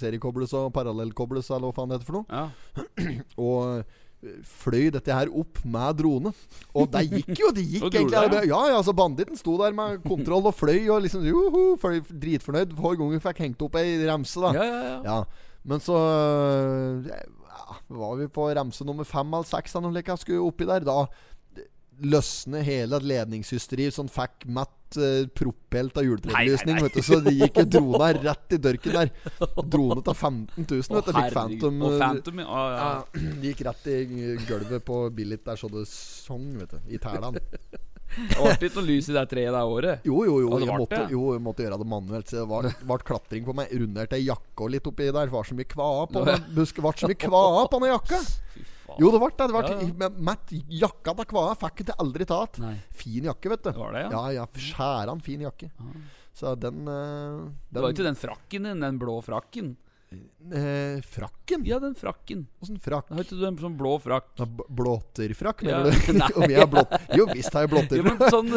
seriekobles og parallellkobles, eller hva faen det heter for noe. ja. *clears throat* Og eh, fløy dette her opp med drone. Og det gikk jo! Det gikk *laughs* egentlig det, ja. Ja, ja, så Banditten sto der med kontroll og fløy og liksom joho, fløy, dritfornøyd hver gang vi fikk hengt opp ei remse, da. Ja, ja, ja. Ja, men så øh, ja, var vi på remse nummer fem eller seks eller noe slikt. Skulle oppi der. Da løsne hele ledningshysteriet sånn fikk matt uh, propelt av juletrelysning. Så de gikk *laughs* drona rett i dørken der. Drone til 15 000, vet du. Fikk. Phantom. Og øh, Phantom, ja. ja. ja, *clears throat* de gikk rett i gulvet på Billit der så det sang, vet du. I tælene. Det ble ikke noe lys i det treet det året. Jo, jo, jo. Jeg måtte, jo, jeg måtte gjøre det manuelt. Så det var, ble klatring på meg. Runderte jakka litt oppi der. Var. Så mye kvae på den jakka. Faen. Jo, det ble det. det ble, Ja, ja. Matt, jakka til kvae fikk jeg aldri tatt. Fin jakke, vet du. Det var det, ja? Ja, ja. Skjæran fin jakke. Ah. Så den, eh, Det var jo ikke den frakken din, den blå frakken. Eh, frakken? Ja, den frakken. Åssen frakk? Har ikke du en sånn blå frakk? Ja, blåterfrakk, mener Ja, du? *laughs* nei. *laughs* Om jeg har blått Jo visst har jeg *laughs* Jo, men sånn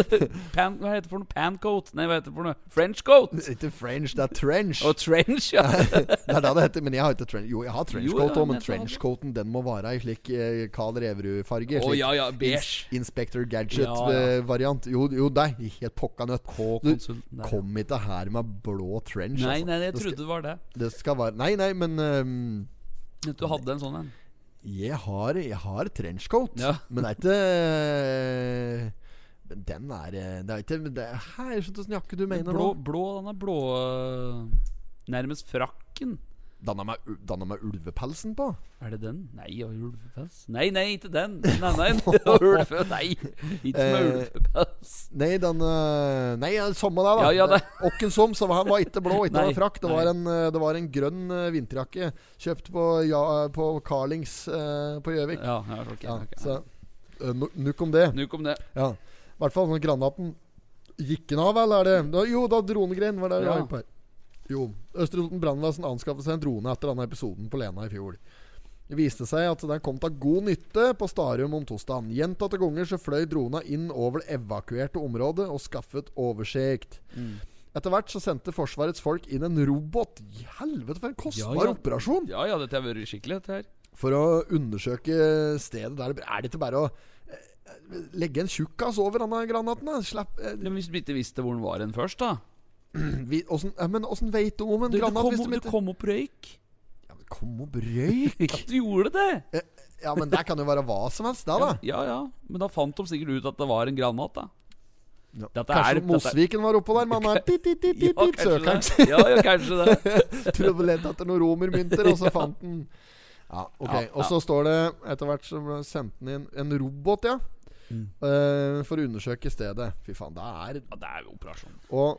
pan, Hva heter det for noe? Pancoat? Nei, hva heter det for noe? Frenchcoat? Ikke French, det er trench. Og trench, ja. det er det det heter, men jeg har ikke trench. Jo, jeg har trenchcoat òg, ja, men trenchcoaten den må være i slik eh, Carl Reverud-farge. Å oh, ja, ja, beige. beige. Inspector Ja, ja. Gadget-variant. Jo, jo, nei, helt pokka nøtt. Du, kom ikke her med blå trench, Nei, altså. nei, jeg Det skal- trodde det var det. Det skal være Nei, nei, men um, Du hadde en sånn en. jeg har, jeg har trenchcoat, Ja. men det er ikke eh, Men den er eh, Det er ikke det er, jeg skjønner hvilken jakke du mener Blå, nå. blå, den er blå øh, Nærmest frakken. Danna meg, danna med ulvepelsen på? Er det den? Nei, og ulvepels? Nei, nei, ikke den. *laughs* Nei, nei, *laughs* ulve, nei. ikke med Eh, ulvepels. Nei, den eh, Nei, samme det, da. Ja, ja, det- *laughs* Åkken som, så han var ikke blå, ikke Nei, frakk. Det var, en, eh, det var en grønn vinterjakke kjøpt på, ja, på Carlings på Gjøvik. Ja, ja, ok. Ja, okay. så eh, no- om det. Nuk om det. Ja. I hvert fall når granaten Gikk den av, eller er det Jo, da dronegrein var det vi Ja. var på her. Jo. Østre Toten brannvesen anskaffet seg en drone etter denne episoden på Lena i fjor. Det viste seg at den kom til god nytte på Starum om torsdagen. Gjentatte ganger så fløy drona inn over det evakuerte området og skaffet oversikt. Mm. Etter hvert så sendte Forsvarets folk inn en robot. I helvete, for en kostbar Ja, ja. operasjon! Ja, ja, dette har vært skikkelig, dette her. For å undersøke stedet der Er det ikke bare å eh, legge en tjukkas over denne granaten? da? Slapp eh, Men hvis du ikke visste hvor den var hen først, da? *clears throat* vi, åssen, ja, Men åssen veit du om en Du, granat kom, hvis du, du kom opp røyk. ja, men Kom opp røyk? *laughs* Du gjorde det! Ja, men det kan jo være hva som helst, da. da. Ja, ja. Men da fant de sikkert ut at det var en granat, da. Ja. Kanskje er- Mosviken var oppå der, men han er tit, tit, tit, tit, tit, kanskje søkeren det. Ja, ja, kanskje det. *laughs* Prøvde å lete etter noen romermynter, og så fant han Ja, ok. Ja, Og så står det etter hvert så ble sendt den inn en robot, ja. Mm. Uh, for å undersøke stedet. Fy faen, det er Ja, det er jo operasjon. Og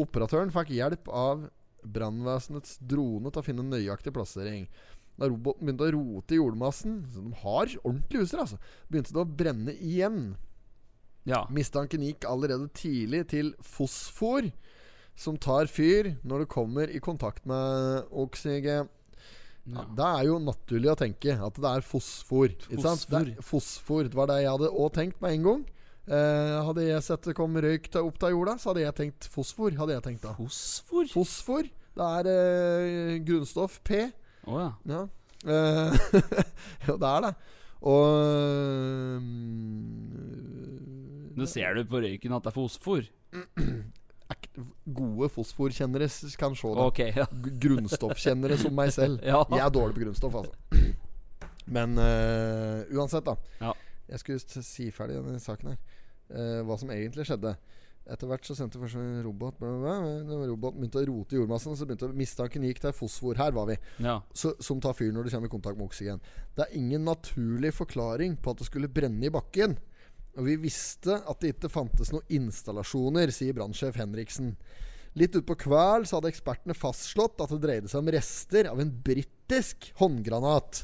operatøren fikk hjelp av brannvesenets drone til å finne nøyaktig plassering. Da roboten begynte å rote i jordmassen Så de har ordentlig utstyr, altså. Begynte det å brenne igjen. Ja. Mistanken gikk allerede tidlig til fosfor, som tar fyr når det kommer i kontakt med oksygen. Ja, det er jo naturlig å tenke at det er fosfor. Sant? Det, er fosfor. Det var det jeg hadde òg tenkt med en gang. Eh, hadde jeg sett det kom røyk opp av jorda, så hadde jeg tenkt fosfor. Hadde jeg tenkt da Fosfor? Fosfor. Det er eh, grunnstoff P. Å ja. Ja. Eh, *laughs* jo, det er det. Og Nå ser du på røyken at det er fosfor. *clears throat* Gode fosforkjennere kan se det. Ok, ja. Grunnstoffkjennere som meg selv. *laughs* Ja. Jeg er dårlig på grunnstoff, altså. *clears throat* Men uh, uansett, da. Ja. Jeg skulle si ferdig denne saken her. Eh, hva som egentlig skjedde. Etter hvert så sendte først en robot bla, bla, bla. Roboten begynte å rote i jordmassen, så begynte mistanken gikk til fosfor. Her var vi. ja. Så, som tar fyr når du kommer i kontakt med oksygen. Det er ingen naturlig forklaring på at det skulle brenne i bakken. Og vi visste at det ikke fantes noen installasjoner, sier brannsjef Henriksen. Litt utpå kveld så hadde ekspertene fastslått at det dreide seg om rester av en britisk håndgranat.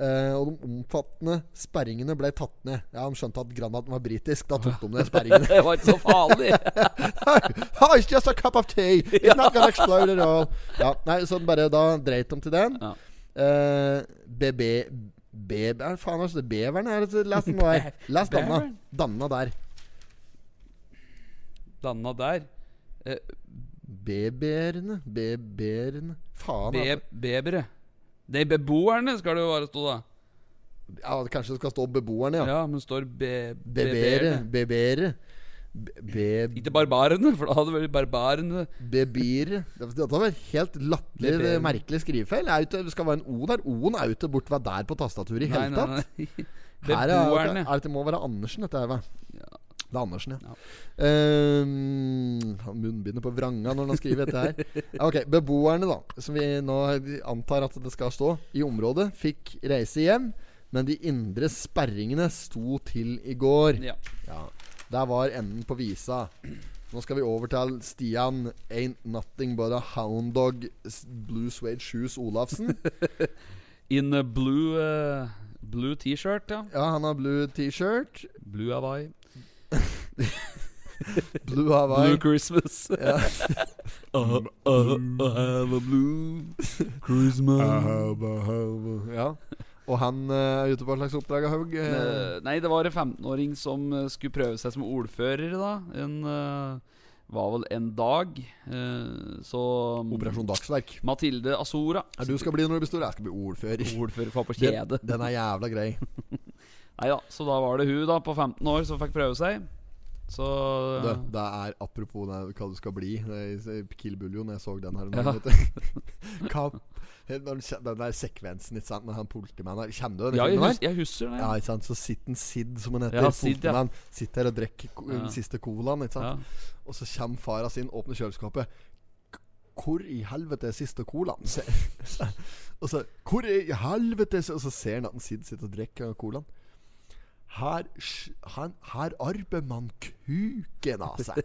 Eh, og de omfattende sperringene ble tatt ned. Ja, De skjønte at granaten var britisk. Da tok de ned sperringene. *laughs* Det var ikke så farlig. *laughs* oh, it's just a cup of tea. It's not gonna explode at all. Ja, nei, så bare da dreit de til den. Ja. Uh, BB Beb... Er faen altså, beveren? Er det, les den der. Les Danna. Danna der. Danna der. Uh, Beberene. Beberene. Faen. be altså. bebere. De beboerne skal det jo bare stå, da. Ja, kanskje det skal stå beboerne, ja. Ja, men står be Bebere. bebere. Be- Ikke barbarene, for da hadde det vært barbarene. Bebire. Dette var helt latterlig merkelig skrivefeil. Det skal være en O der. O-en er jo ikke borte der på tastaturet i hele tatt. *laughs* Her er, er det, må være Andersen, dette her? Ja. Det er Andersen, ja. Ja. Uh, har munnbindet på vranga når han skriver dette her. *laughs* Ok, Beboerne, da, som vi nå antar at det skal stå, i området, fikk reise hjem. Men de indre sperringene sto til i går. Ja. Ja, Der var enden på visa. Nå skal vi over til Stian Ain't Nothing But A Hound Dog Blue Suede Shoes Olafsen. *laughs* In a blue uh Blue T-shirt, ja. Ja, han har blue T-shirt. Blue Hawaii. *laughs* Blue Hawaii. Blue Christmas. *laughs* Ja. *laughs* uh, uh, I have a blue Christmas I have Ja. Og han eh, er ute på et slags oppdrag av Haug. eh, Eh, Nei, det var en 15-åring som skulle prøve seg som ordfører, da. En Var vel en dag. eh, så Operasjon Dagsverk. Mathilde Azora. Ja, du skal bli når du blir stor. Jeg skal bli ordfører. Ordfører for på Den, kjede. den er jævla grei. Nei da, så da var det hun da på 15 år som fikk prøve seg. Så Det, det er apropos det, hva du skal bli. I Kill Kill Bullion, jeg så den her. Ja. *laughs* Når den der sekvensen ikke sant, med han politimannen Kjenner du den Ja, jeg, hus jeg husker det. Ja, ikke sant? Så sitter en Sid, som han heter, Ja, Sid, ja. sitter her og drikker den Ja. siste colaen. Ikke sant? Ja. Og så kommer fara sin, åpner kjøleskapet. Hvor i helvete er siste colaen? *laughs* Og så Hvor i helvete Og så ser han at Sid sitter og drikker colaen. Her, her, her arbeider man kuken av seg.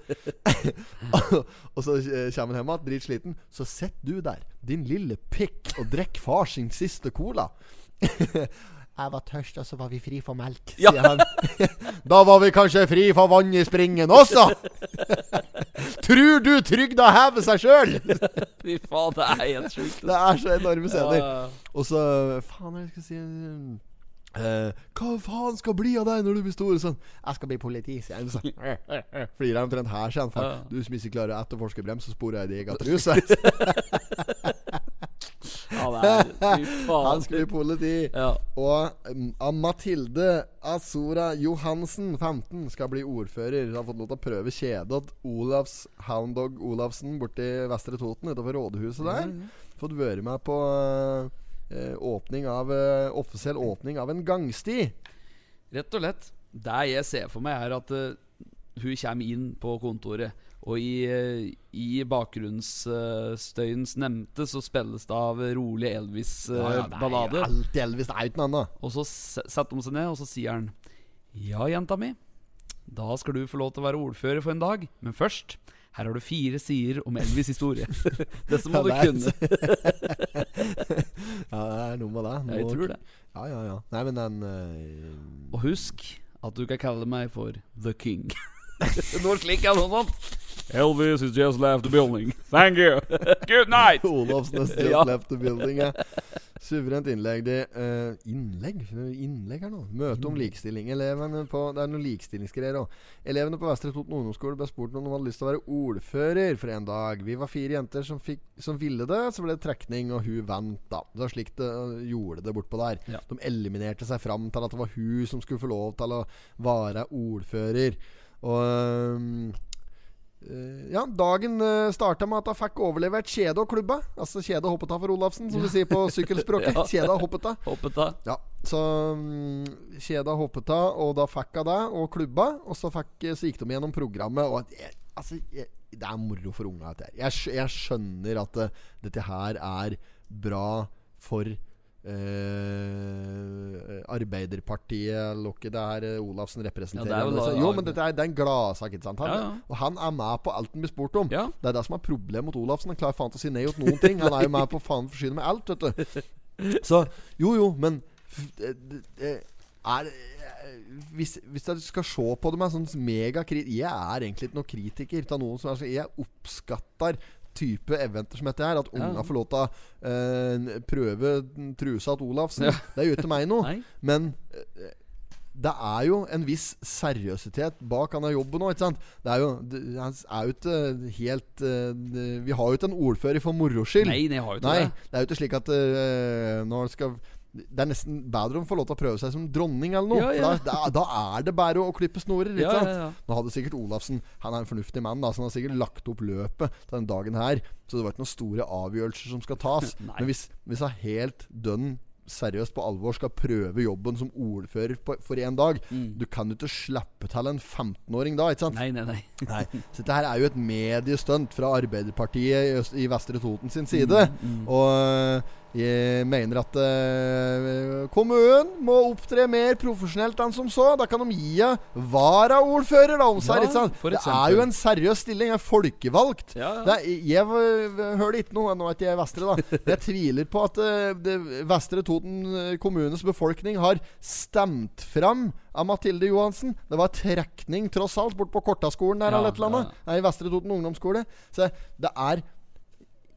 *laughs* og så eh, kommer han hjem igjen, dritsliten. Så sitter du der, din lille pikk, og drikker far sin siste cola. *laughs* Jeg var tørst, og så var vi fri for melk, Ja. sier han. *laughs* da var vi kanskje fri for vann i springen også! Tror du trygda hever seg sjøl? Fy faen, det er helt sjukt. Det er så enorme scener. Ja, Og så Faen, hva skal jeg si eh, Hva faen skal bli av deg når du blir stor? Sånn Jeg skal bli politi, sier han. Sånn. flirer omtrent her, sier han. Du som ikke klarer å etterforske brems, så sporer jeg deg av truse. Han skal bli politi. Ja. Og um, Mathilde Azora Johansen, 15, skal bli ordfører. Har fått lov til å prøve kjedet til Olavs Hounddog Olavsen borti Vestre Toten, utenfor rådhuset der. Fått være med på eh, åpning av eh, offisiell åpning av en gangsti. Rett og lett. Det jeg ser for meg, er at eh, hun kommer inn på kontoret, og i, i bakgrunnsstøyens nevnte så spilles det av rolig Ja, ja, er alltid Elvis. Det er jo ikke noe annet. og så setter de seg ned, og så sier han Ja, jenta mi. Da skal du få lov til å være ordfører for en dag. Men først her har du fire sider om Elvis' historie. *laughs* Dette må Ja, du det kunne. *laughs* Ja, det er noe med det. Nå, jeg tror det. Ja, ja, ja. Nei, men den uh, Og husk at du kan kalle meg for The King. *laughs* Noe slik er noe sånt. Elvis has just left the building. Thank you. Good night. Olofsnes has just Ja. left the building. Ja. Suverent innlegg. De, uh, innlegg? Innlegg her nå? Møte om likestilling. Elevene på, det er noen likestillingsgreier òg. Elevene på Vestre Toten ungdomsskole ble spurt om de hadde lyst til å være ordfører for en dag. Vi var fire jenter som, fikk, som ville det. Så ble det trekning, og hun vant, da. Det var slik det øh, gjorde det bortpå der. Ja. De eliminerte seg fram til at det var hun som skulle få lov til å være ordfører. Og Eh, ja, dagen uh, starta med at hun fikk overlevert kjede og klubba. Altså kjede og hoppeta for Olafsen, som vi sier på sykkelspråket. *laughs* Ja. Kjede og hoppeta. Hoppet av. Ja, så um, kjeda hoppeta, og da fikk hun det, og klubba. Og så, fikk, så gikk de gjennom programmet, og at altså, jeg, det er moro for unga. dette her. Jeg, jeg skjønner at uh, dette her er bra for eh, Arbeiderpartiet Lokket det er eh, Olafsen representerer. Ja, det er jo jo, men dette er, det er en gladsak, ikke sant? Han, Ja, ja. Og han er med på alt han blir spurt om. Det er det som er problemet mot Olafsen. Han klarer faen til å si nei til noen ting. Han er jo med på faen forsyne med alt, vet du. *laughs* Så jo, jo, men det- det er eh, hvis, hvis jeg skal se på det med sånn megakrit Jeg er egentlig ikke noen kritiker av noen som er Jeg oppskatter type eventer som dette her. At unga får lov til å eh, prøve trusa til Olafsen. Ja. Det er jo ikke meg noe. *laughs* Men uh, det er jo en viss seriøsitet bak denne jobben òg, ikke sant? Det er jo, det han er jo ikke helt eh, Vi har jo ikke en ordfører for moro skyld. Nei, nei, har jo ikke Nei, det. det er jo ikke slik at uh, når det skal det er nesten bedre om å få lov til å prøve seg som dronning eller noe. Ja, ja. Da, da, er det bare å, klippe snorer. Ikke Ja, sant? Nå hadde sikkert Olafsen Han er en fornuftig mann, da så han har sikkert lagt opp løpet til den dagen her. Så det var ikke noen store avgjørelser som skal tas. Men hvis, hvis han helt dønn seriøst på alvor skal prøve jobben som ordfører på, for én dag Mm. Du kan jo ikke slippe til en 15-åring da, ikke sant? Nei, nei, nei. *laughs* Nei. Så dette her er jo et mediestunt fra Arbeiderpartiet i, Øst, i Vestre Toten sin side. Mm, Og øh, jeg mener at øh, kommunen må opptre mer profesjonelt enn som så. Da kan de gi henne varaordfører, da, om seg. Ja, litt sånn. Det er jo en seriøs stilling. Jeg er folkevalgt. Ja, ja. Det jeg v- hører ikke noe Nå er ikke jeg Vestre, da. *laughs* Jeg tviler på at uh, det, Vestre Toten øh, kommunes befolkning har stemt fram av Mathilde Johansen. Det var trekning, tross alt, bort på Kortaskolen der eller et eller annet. Nei, Vestre Toten ungdomsskole. Så det er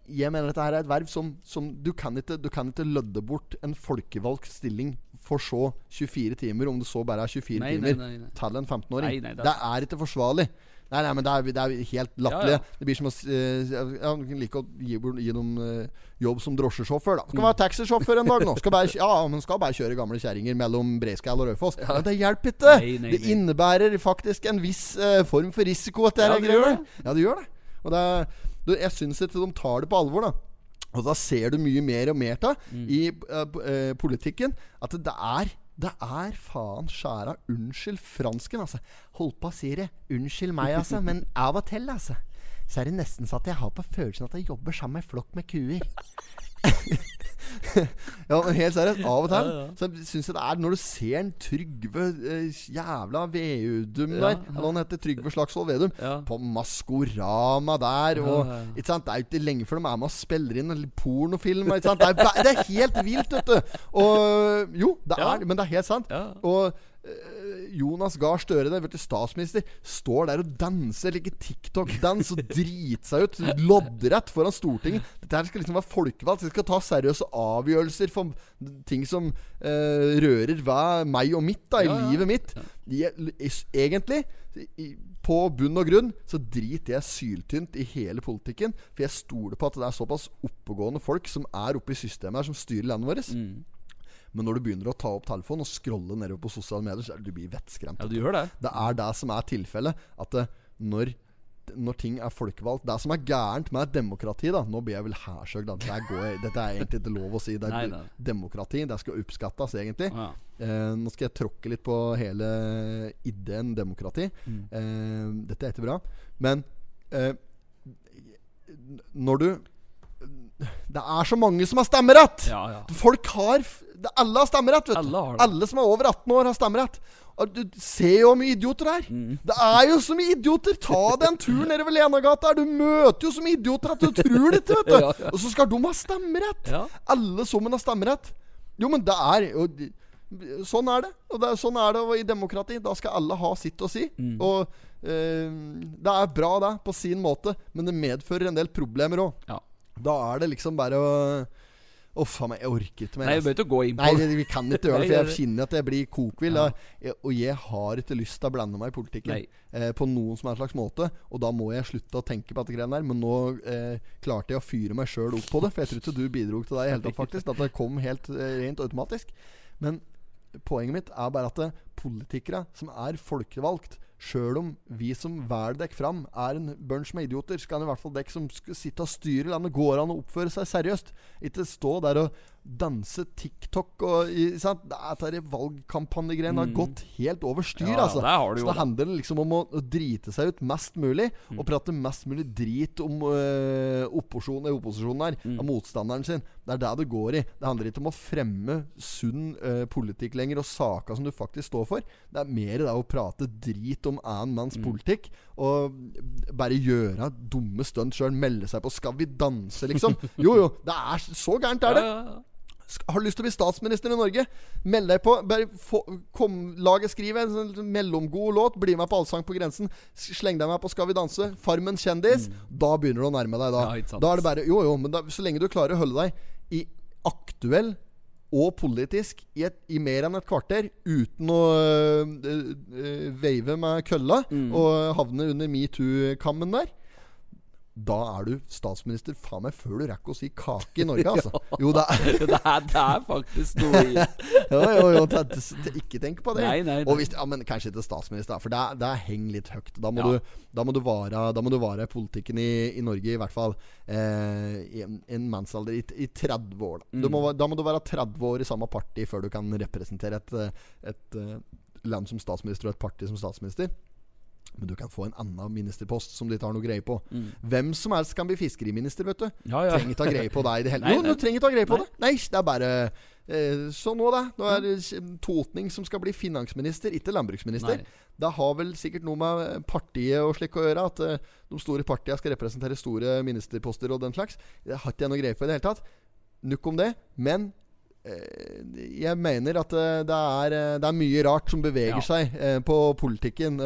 jeg mener dette her er et verv som, som du, kan ikke, du kan ikke lødde bort en folkevalgt stilling for så 24 timer, om det så bare er 24 Nei, timer, nei, nei. til en 15-åring. Nei, nei, det det, er- ikke forsvarlig. Nei, nei, men det er, det er helt latterlig. Ja, ja. Det blir som å uh, Jeg ja, kan like å gi, gi dem uh, jobb som drosjesjåfør, da. Mm. Skal være taxisjåfør en dag nå. Skal bare, ja, men skal bare kjøre gamle kjerringer mellom Breiskall og Raufoss. Ja. det hjelper ikke! Nei, nei, Det innebærer faktisk en viss uh, form for risiko, dette Ja, det gjør det. Ja, det gjør det. Og det er, du, jeg syns ikke de tar det på alvor, da. Og da ser du mye mer og mer av Mm. i uh, politikken at det er det er faen skjæra Unnskyld fransken, altså. Holdt på å si det. Unnskyld meg, altså. *laughs* Men av og til, altså. Så er det nesten så at jeg har på følelsen at jeg jobber sammen med en flokk med kuer. Ja, men helt seriøst. Av og til så syns jeg det er Når du ser en Trygve eh, jævla Vedum Ja. der Eller han heter Trygve Slagsvold Vedum. Ja. På Maskorama der. Og, Ja, ja. Ikke sant? Det er jo ikke lenge før de er med og spiller inn pornofilm. Ikke sant? Det, er, det er helt vilt, vet du. Og jo, det Ja. er, men det er helt sant. Ja. Og Jonas Gahr Støre, der, vet du, statsminister, står der og danser like TikTok-dans og driter seg ut loddrett foran Stortinget. Dette her skal liksom være folkevalgt. De skal ta seriøse avgjørelser for ting som eh, rører hva, meg og mitt, da, i Ja, ja. livet mitt. Jeg, egentlig, i, på bunn og grunn, så driter jeg syltynt i hele politikken. For jeg stoler på at det er såpass oppegående folk som er oppe i systemet her, som styrer landet vårt. Mm. Men når du begynner å ta opp telefonen og scrolle nedover på sosiale medier, så er det du blir vettskremt. Ja, du gjør det. Det er det som er tilfellet. At det, når, når ting er folkevalgt Det som er gærent med et demokrati da Nå blir jeg vel hærsøgd. da. Dette, er dette er egentlig ikke lov å si. Det er *laughs* Nei, nei. demokrati. Det skal oppskattes, egentlig. Ja. Eh, nå skal jeg tråkke litt på hele ideen demokrati. Mm. Eh, dette er ikke bra. Men eh, når du Det er så mange som har stemmerett! Ja, ja. Folk har Alle har stemmerett, vet du. Alle har det. Alle som er over 18 år, har stemmerett. Og du ser jo hvor mye idioter det er. Mm. Det er jo så mye idioter! Ta deg en tur *laughs* nedover Lenagata. Du møter jo så mye idioter at du tror det ikke, vet du. *laughs* Ja, ja. Og så skal de ha stemmerett! Ja. Alle sammen har stemmerett. Jo, men det er jo Sånn er det. Og det er, sånn er det i demokrati. Da skal alle ha sitt å si. Mm. Og eh, det er bra, det, på sin måte, men det medfører en del problemer òg. Ja. Da er det liksom bare å Uff a meg, jeg orker ikke mer. Nei, altså. gå inn på Nei, vi, kan ikke gjøre *laughs* det, for er jeg kjenner at jeg blir kokvill. Ja. Og jeg har ikke lyst til å blande meg i politikken eh, på noen som helst slags måte. Og da må jeg slutte å tenke på dette greiene der. Men nå eh, klarte jeg å fyre meg sjøl opp på det, for jeg tror ikke du bidro til det i hele tatt, faktisk. At det kom helt eh, rent automatisk. Men poenget mitt er bare at politikere som er folkevalgt Sjøl om vi som velger dekk fram, er en bunch med idioter, skal en i hvert fall dekk som skal sitte og styre landet, går an å oppføre seg seriøst. Ikke stå der og danse TikTok og sant? Dette valgkampanjegreiene har gått helt over styr, Mm. Ja, altså. så det handler liksom om å, å drite seg ut mest mulig, Mm. og prate mest mulig drit om øh, opposisjonen, eh, opposisjonen her, Mm. av motstanderen sin. Det er det det går i. Det handler ikke om å fremme sunn øh, politikk lenger, og saker som du faktisk står for. Det er mer det å prate drit om annen manns Mm. politikk, og bare gjøre dumme stunt sjøl. Melde seg på 'Skal vi danse', liksom. *laughs* Jo, jo. Det er så gærent, er det. Ja, ja, ja. Har du lyst til å bli statsminister i Norge? Meld deg på. Bare få, kom, laget skriver en sånn mellomgod låt. Bli med på Allsang på grensen. Sleng deg med på Skal vi danse. Farmen kjendis. Da begynner du å nærme deg. Da Mm. Ja. Da er det bare Jo, jo, men da, så lenge du klarer å holde deg i aktuell og politisk i, et, i mer enn et kvarter uten å øh, øh, øh, veive med kølla Mm. og havne under metoo-kammen der. Da er du statsminister faen meg før du rekker å si kake i Norge, *laughs* altså. Jo, det er *laughs* det, er, det er faktisk noe i *laughs* jo, jo, jo, ikke tenk på det. Nei, nei, nei. Og hvis, ja, men kanskje ikke statsminister, for det, det henger litt høyt. Da må, Ja. du, da må du vare Da må du vare politikken i, i Norge, i hvert fall eh, i en, en mannsalder i, i 30 år. Da. Du Mm. må, da må du være 30 år i samme parti før du kan representere et, et, et eh, land som statsminister og et parti som statsminister. Men du kan få en annen ministerpost som de tar noe greie på. Hvem som helst kan bli fiskeriminister, vet du. Mm. Ja, ja. Trenger ha greie på deg i det hele *laughs* tatt. Jo, du trenger ha greie på Nei. det. Nei, det er bare eh, Så nå, da. Nå er det Totning som skal bli finansminister, ikke landbruksminister. Nei. Det har vel sikkert noe med partiet og slik å gjøre. At eh, de store partiene skal representere store ministerposter og den slags. Det har ikke jeg noe greie på i det hele tatt. Nukk om det. Men eh, jeg mener at eh, det er, eh, det er mye rart som beveger Ja. seg eh, på politikken.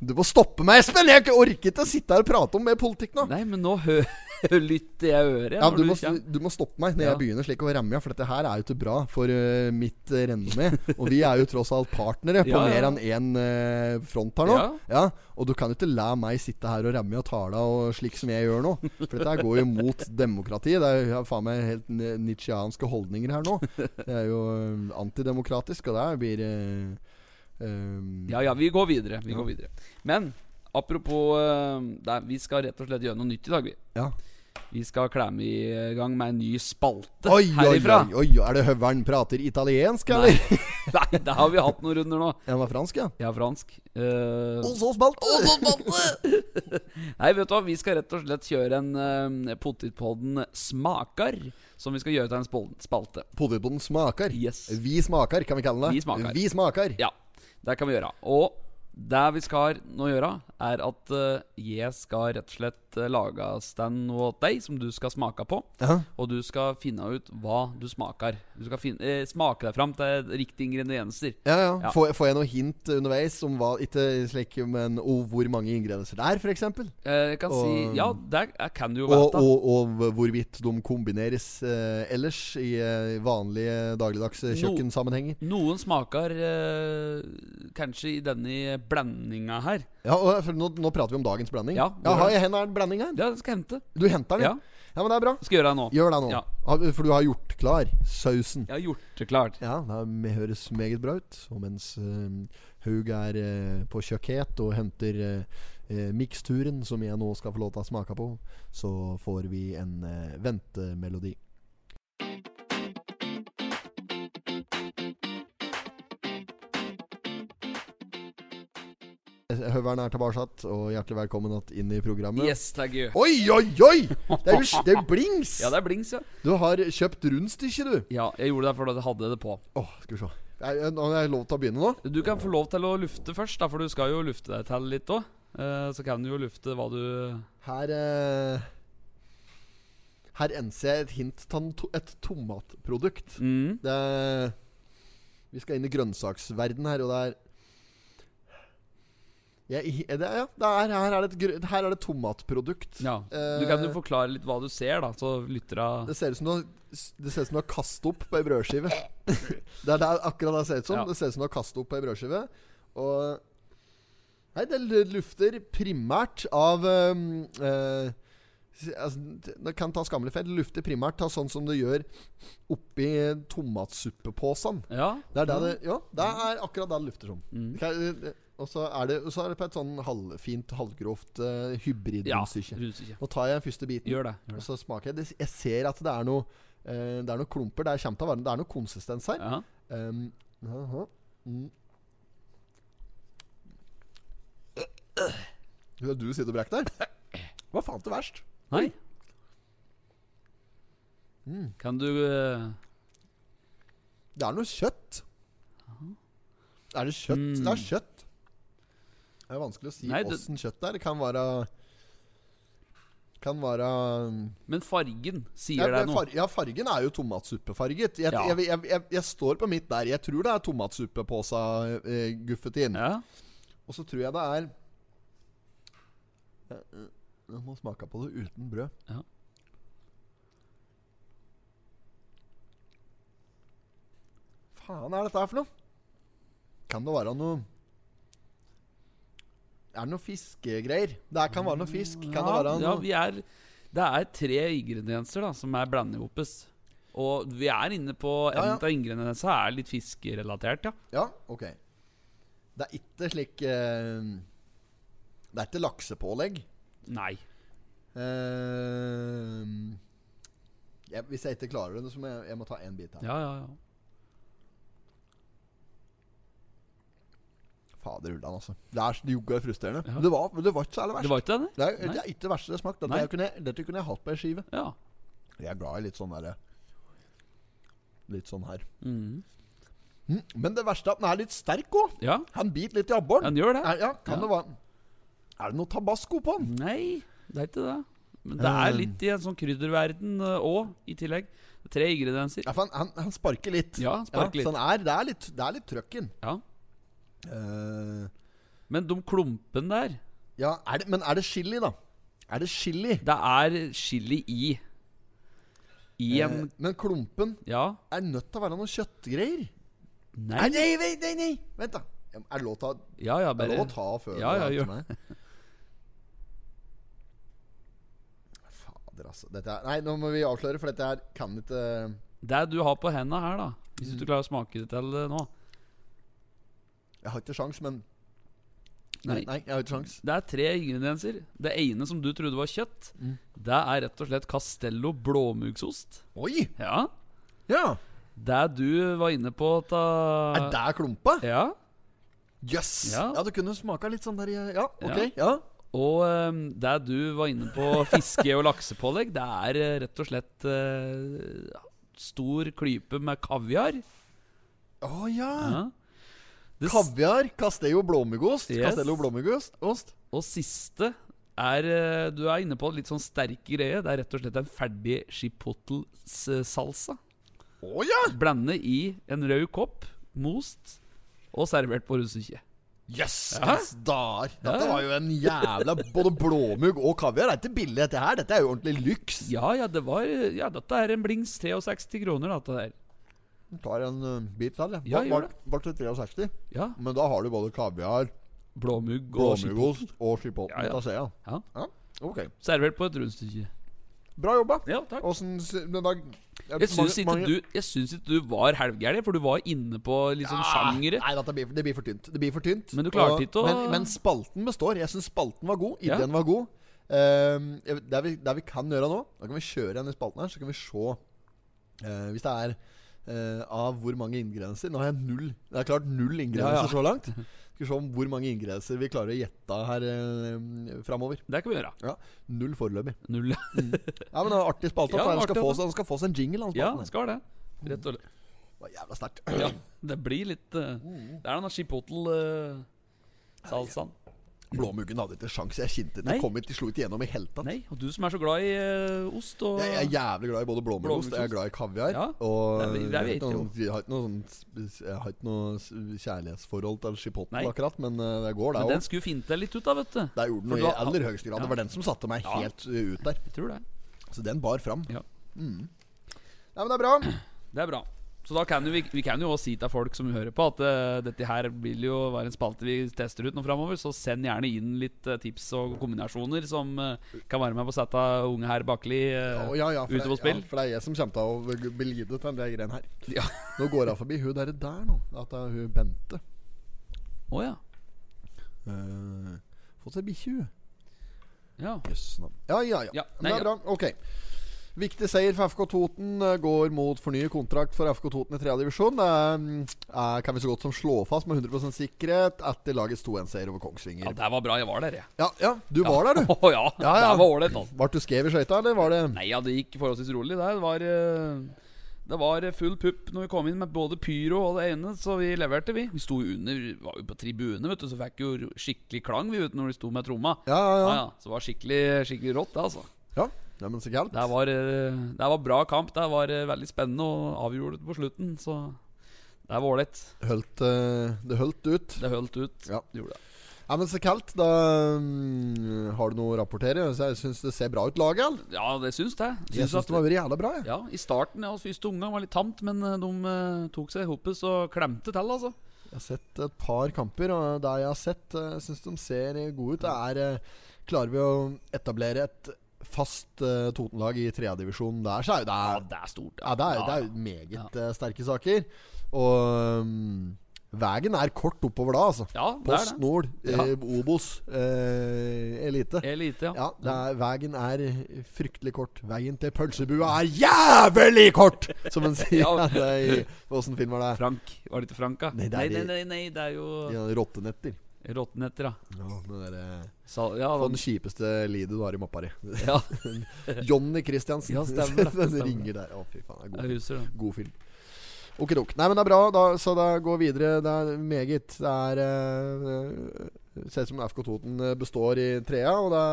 Du må stoppe meg, Espen! Jeg orker ikke å sitte her og prate om mer politikk nå. Nei, men nå hø *laughs* lytter jeg øret Ja, du må, du må stoppe meg når Ja. jeg begynner slik å ramme, for dette her er jo ikke bra for uh, mitt uh, renommé. Og vi er jo tross alt partnere *laughs* på Ja, mer enn én uh, front her nå. Ja. Og du kan jo ikke la meg sitte her og ramme og tale og slik som jeg gjør nå. For dette her går jo mot *laughs* demokratiet. Det er jo faen meg helt nitsjianske holdninger her nå. Det er jo antidemokratisk, og det blir eh, eh, Ja, ja, vi går videre. Vi Ja. går videre. Men apropos uh, det er, Vi skal rett og slett gjøre noe nytt i dag, vi. ja. Vi skal klemme i gang med en ny spalte Oi, oi, oi, oi, er det høveren prater italiensk, eller? *laughs* Nei, det har vi hatt noen runder nå. Den var fransk, ja. Ja, fransk. Uh, Og så spalte! *laughs* Nei, vet du hva, vi skal rett og slett kjøre en uh, Potetpodden smaker, som vi skal gjøre til en spalte. Potetpodden smaker. Yes. Vi smaker, kan vi kalle det. Vi smaker. Vi smaker. Ja, det kan vi gjøre. Og det vi skal nå gjøre, er at eh, jeg skal rett og slett uh, laga stand og deg som du skal smake på. Ja. Og du skal finne ut hva du smaker. Du skal finne, eh, smake deg fram til riktige ingredienser. Ja, ja. Ja. Får, får jeg noe hint underveis om hva Ikke slik, men og hvor mange ingredienser det er, f.eks.? Eh, kan si Og- Ja, det er- kan du jo Og, vite. og, og hvorvidt de kombineres eh, ellers i eh, vanlige dagligdagse No- kjøkkensammenhenger. Noen smaker eh, kanskje i denne blandinga her. Ja, og nå, nå prater vi om dagens blanding. Ja, ja, det. en blanding her? Ja, det skal jeg hente. Du henter den? Ja, ja, men det er bra. skal gjøre det nå. Gjør det nå. Ja. For du har gjort klar sausen. Jeg har gjort det klart. Ja, det høres meget bra ut. Og mens uh, Haug er uh, på kjøkket og henter uh, miksturen som jeg nå skal få lov til å smake på, så får vi en ventemelodi. Høveren er tilbake, og hjertelig velkommen inn i programmet. Yes, takk you. Oi, oi, oi! Det er jo det er blings! Ja, det er blings, ja. Du har kjøpt rundstykke, du. Ja, jeg gjorde det fordi jeg hadde det på. Åh, skal vi se. Er, er har jeg lov til å begynne nå? Du kan få lov til å lufte først, da, for du skal jo lufte deg til litt òg. så kan du jo lufte hva du Her eh, Her enser jeg et hint til et tomatprodukt. mm. Det er, vi skal inn i grønnsaksverden her, og det er jeg, det ja, det er, her, er det et, her er det tomatprodukt. Ja. Du kan jo Eh, forklare litt hva du ser, da, så lyttera Det ser ut som du har Det ser ut som du har kastet opp på ei brødskive. *laughs* det er det, akkurat det det ser ut som. Ja. Det ser ut som du har kastet opp på ei brødskive. Og Nei, det lufter primært av um, uh, altså, Det kan ta skammelig feil. Det lufter primært av sånn som det gjør oppi tomatsuppepåsen. Ja. Det er det det Ja, det er akkurat det det lufter som. Mm. Kan- eh, Og så er, det, så er det på et sånn halvfint, halvgrovt uh, Ja, hybridrundstykke. rundstykke. Nå tar jeg den første biten. Gjør det. Gjør Og så smaker jeg det, Jeg ser at det er noe uh, Det er noen klumper. Det er, kommer til å være Det er noe konsistens her. Ja. Um, jaha. mm. Hører Du sitter og brekker der. Hva faen til verst? Nei. Mm. Kan du uh... Det er noe kjøtt. Er det kjøtt? Mm. Det er kjøtt. Det er vanskelig å si det- åssen kjøtt det er. Det kan være Kan være Men fargen sier ja, deg noe. far, ja, fargen er jo tomatsuppefarget. Jeg, Ja. jeg, jeg, jeg, står på mitt der. Jeg tror det er tomatsuppepåsa eh, guffet inn. Ja. Og så tror jeg det er Jeg, jeg må smake på det uten brød. Ja. Faen er dette her for noe? Kan det være noe Er det noe fiskegreier? Det kan være noe fisk. Kan det være ja, noe vi er Det er tre ingredienser da som er blandet ihopes. Og vi er inne på Ja, ja. En av ingrediensene er litt fiskerelatert, ja. Ja, ok. Det er ikke slik uh, Det er ikke laksepålegg. Nei. Uh, jeg, hvis jeg ikke klarer det, så må jeg, jeg må ta én bit her. Ja, ja, ja. Fader ullan, altså. Det er så jogga frustrerende. Ja. Det, var, det var ikke så ærlig verst. Det var ikke det? Det er, det er ikke det verste det smakte. smakt. Dette, kunne, jeg- dette kunne jeg hatt på ei skive. Ja. Jeg er glad i litt sånn derre Litt sånn her. Mhm. Mm, Men det verste er at den er litt sterk òg. ja. Han biter litt i abboren. Han gjør det. Er, ja, kan Ja. det være Er det noe tabasco på den? Nei, det er ikke det. Men det er Eh. litt i en sånn krydderverden òg, i tillegg. Tre ingredienser. Ja, for han, han, han sparker litt. Ja, han sparker ja, litt. han er, det er litt Det er litt trøkken. Ja. Eh, Men de klumpene der Ja, er det, Men er det chili, da? Er det chili? Det er chili i. I en Eh, men klumpen Ja. er nødt til å være noe kjøttgreier. Nei. Nei, nei, nei, nei. Vent, da. Er det lov til å ta, Ja, ja, bare er det lov å ta før Ja, ja, gjør det. Fader, altså. Dette er, nei, nå må vi avsløre, for dette her kan ikke Det du har på hendene her, da Hvis du klarer å smake det til nå Jeg har ikke sjans, men Nei. Nei, jeg har ikke sjans. Det er tre ingredienser. Det ene som du trodde var kjøtt, Mm. det er rett og slett Castello blåmuggsost. Oi! Ja. Ja. Det du var inne på ta... Er det klumpa? Ja. Jøss! Ja. Ja. du kunne smaka litt sånn der Ja, ok. Ja. Og um, det du var inne på fiske- og laksepålegg, det er eh, rett og slett uh, stor klype med kaviar. Å ja. Ja. Det Kaviar, Castello blåmuggost. Yes. Castello blåmuggost. Ost. Og siste er eh, Du er inne på litt sånn sterk greie. Det er rett og slett en ferdig chipotle-salsa. Oh, ja! Blande i en rød kopp, most, og servert på russekje. Ja. Yes. Dette Ja, ja. var jo en jævla *laughs* Både blåmugg og kaviar er ikke billig, dette her. Dette er jo ordentlig lyks. Ja, ja, det var Ja, dette er en blings 63 kroner, dette der. Tar en uh, bit til, jeg. Ja, gjør det. Bare til 63. Ja. Men da har du både kaviar, Blåmugg og blåmuggost og chipotle. Ja, ja. Ja. Ja, ok. Servert på et rundstykke. Bra jobba. Ja, takk. Åssen s- men da, Jeg syns ikke, du, jeg syns ikke du var halvgæren, for du var inne på litt sånn sjangere. Nei, det blir, det blir for tynt. Det blir for tynt Men du klarte ikke å- men, men spalten består. Jeg syns spalten var god. Ja. Ideen var god. Ehm, det, vi, det vi kan gjøre nå Da kan vi kjøre igjen i spalten her, så kan vi se uh, Hvis det er eh, av hvor mange ingredienser Nå har jeg null Det er klart null ingredienser Ja, ja. så langt. *laughs* Skal vi se om hvor mange ingredienser vi klarer å gjette her uh, framover. Det kan vi gjøre. Ja, null foreløpig. Null. Ja, men det er artig spalte. *laughs* Ja, han, skal få, han skal få seg en jingle. Han, Ja, skal det. Rett og slett. Det var jævla sterkt. Ja, det blir litt uh, Det er denne chipotle-salsaen. Blåmuggen hadde ikke sjans. Jeg kjente det. kom ikke, slo ikke gjennom i hele tatt. Nei, og du som er så glad i uh, ost og Jeg er jævlig glad i både blåmuggost Jeg er glad i kaviar. Ja, og det jeg, har ikke noe, jeg har ikke noe, sånn, jeg har ikke noe kjærlighetsforhold til chipotle akkurat, men uh, det går, det Men òg. den skulle finte litt ut, da, vet du. Det gjorde den i aller høyeste grad. Ja. Det var den som satte meg Ja. helt uh, ut der. Jeg tror det. Så den bar fram. Ja. Mm. Nei, men det er bra. Det er bra. Så da kan vi, vi kan jo også si til folk som hører på, at uh, dette her vil jo være en spalte vi tester ut nå framover. Så send gjerne inn litt uh, tips og kombinasjoner som uh, kan være med på å sette unge herr Bakli uh, ja, ja, ute på spill. ja, for det er jeg som kommer til å bli lidet av de greiene her. Ja. Nå går jeg forbi hun derre der nå. At det er hun Bente. Å ja. Uh, fått seg bikkje, hun. ja. Jøss navn. Ja, ja, ja. Ja, det er bra. Ok. Viktig seier for FK Toten. eh, Går mot fornyet kontrakt for FK Toten i tredje divisjon. Det er, mm, er, kan vi så godt som slå fast med 100 sikkerhet etter lagets 2-1-seier over Kongsvinger. ja, det var bra. Jeg var der, jeg. Ja, ja, du var der, du. Å *laughs* ja. Ja, ja. Det var ålreit, altså. Ble du skrev i skøyta, eller var det Nei, ja, det gikk forholdsvis rolig der. Det var eh, Det var full pupp når vi kom inn med både pyro og det ene, så vi leverte, vi. Vi sto under, vi var jo på tribune, vet du, så fikk jo skikkelig klang vi vet, når vi sto med tromma. Ja, ja, Ja, ja. ja, Så det var skikkelig, skikkelig rått, det, altså. ja. Ja men så galt. Det var, eh, det var bra kamp. Det var eh, veldig spennende og avgjorde det på slutten, så det var ålreit. Eh, det holdt ut. Det holdt ut. Ja. Det gjorde det. Ja, men så kaldt. Da um, har du noe å rapportere? Så jeg syns det ser bra ut, laget. eller? Ja, det syns det. Jeg syns det var jævla bra. Jeg. Ja, I starten, ja, første omgang var litt tamt, men de uh, tok seg sammen og klemte til, altså. Jeg har sett et par kamper, og det jeg har sett, uh, syns de ser gode ut. Det er uh, Klarer vi å etablere et fast uh, Totenlag i tredjedivisjon der, så er jo det Ja, er, det er stort. ja, det er, det er meget uh, sterke saker. Og um, veien er kort oppover da, altså. Ja, det Post det. Nord, Ja. eh, Obos, eh, Elite. Elite, ja. Ja, er, veien er fryktelig kort. Veien til pølsebua er jævlig kort! Som en *laughs* sier. Ja. *laughs* Ja. Åssen film var det? Frank. Var det ikke Frank, da? Nei, det nei, er nei, nei, nei, det er jo Ja, Rottenetter. Råtnetter, ja. Ja, det der, eh, Sa, ja, Få den, kjipeste lidet du har i mappa di. *laughs* ja, *laughs* Johnny Christiansen. Ja, stemmer *laughs* den stemmer. ringer der. Å, fy faen. Det er god, huser, god film. Okidok. Nei, men det er bra, da, så da går vi videre. Det er meget. Det er uh, Ser ut som FK Toten består i trea, og det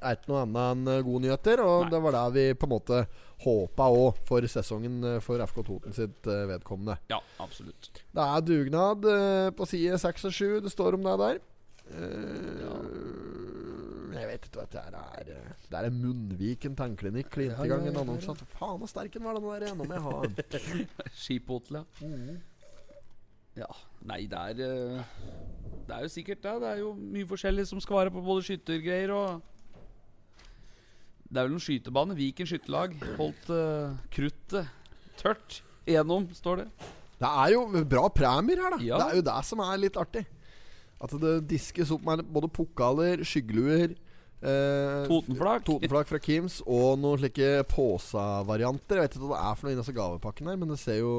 er ikke noe annet enn gode nyheter. Og Nei. det var der vi på en måte håpa òg for sesongen eh, for FK Toten sitt eh, vedkommende. Ja, absolutt. Det er dugnad eh, på side 6 og 7. Det står om det der. Ja. Jeg vet ikke hva det er. Det er en Munnviken tannklinikk. Klinte Ja, i gang ja, en ja, annonse. Faen, så sterk den var, den der. Nå må jeg ha den. *laughs* Skiphotel, ja. Ja, nei, det er Det er jo sikkert det. Det er jo mye forskjellig som skal være på både skyttergreier og Det er vel noen skytebane. Viken skytterlag holdt uh, kruttet tørt gjennom, står det. Det er jo bra premier her, da. Ja. Det er jo det som er litt artig. At det diskes opp med både pokaler, skyggeluer eh, Totenflak. Totenflak fra Kims og noen slike Påsa-varianter. Jeg vet ikke hva det er for noe i disse gavepakkene her, men det ser jo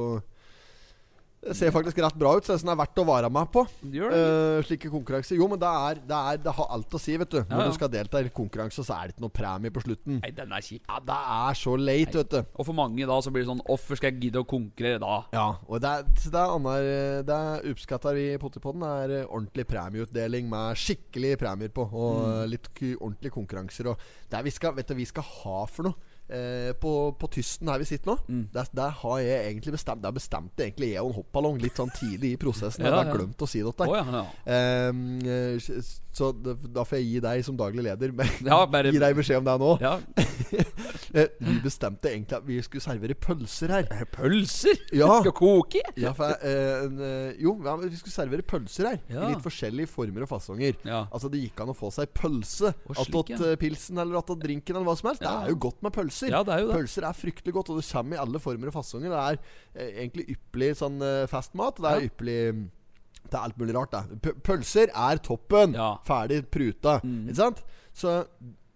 Det ser faktisk rett bra ut. så det er verdt å være med på. Uh. Eh, slike konkurranser. Jo, men det, er, det, er, det har alt å si, vet du. Når Ja, ja. du skal delta i konkurranse, så er det ikke noe premie på slutten. Nei, den er kjip. Ja, Det er så late, vet du. Og for mange da så blir det sånn Hvorfor skal jeg gidde å konkurrere da? Ja, og det er, det er, annar, det er oppskatter vi i Pottipodden. Det er eh, ordentlig premieutdeling med skikkelig premier på. Og Mm. eh, litt ordentlige konkurranser. Og det er vi skal, vet du, vi skal ha for noe eh, på, på Tysten her vi sitter nå. Mm. Der, der har jeg egentlig bestemt Der bestemte egentlig jeg og en hoppballong litt sånn tidlig i prosessen. *laughs* Ja, Jeg har ja. glemt å si det Å til deg. ja, ja. Ehm, eh, så da får jeg gi deg som daglig leder *laughs* Ja, Gi deg beskjed om det nå. *laughs* Eh, vi bestemte egentlig at vi skulle servere pølser her. Pølser? Ja. *laughs* Skal koke? Ja, for, eh, eh, jo, vi skulle servere pølser her. Ja. I litt forskjellige former og fasonger. Ja. Altså Det gikk an å få seg pølse attåt ja. eh, pilsen eller attåt drinken eller hva som helst. Det er jo godt med pølser. Ja, det er jo det. Pølser er fryktelig godt, og det kommer i alle former og fasonger. Det er eh, egentlig ypperlig sånn eh, fastmat. Det er ypperlig mm, Det er alt mulig rart, da. Pølser er toppen. Ja. Ferdig pruta. Mm. Ikke sant? Så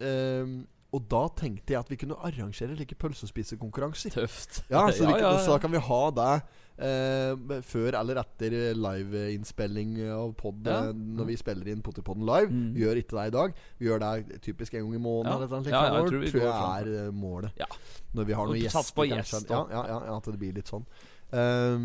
eh, Og da tenkte jeg at vi kunne arrangere like pølsespisekonkurranser. Tøft. Ja, så, ja, ja, så da ja. kan vi ha det eh, før eller etter liveinnspilling av pod Ja. når vi spiller inn Potterpodden live. Mm. Vi gjør ikke det i dag. Vi gjør det typisk en gang i måneden. Ja. Eller noe sånt, Ja, ja, jeg tror vi tror jeg er eh, målet. Ja. Når vi har noen gjester. sats på gjest, ja, ja, ja, at det blir litt sånn. Eh,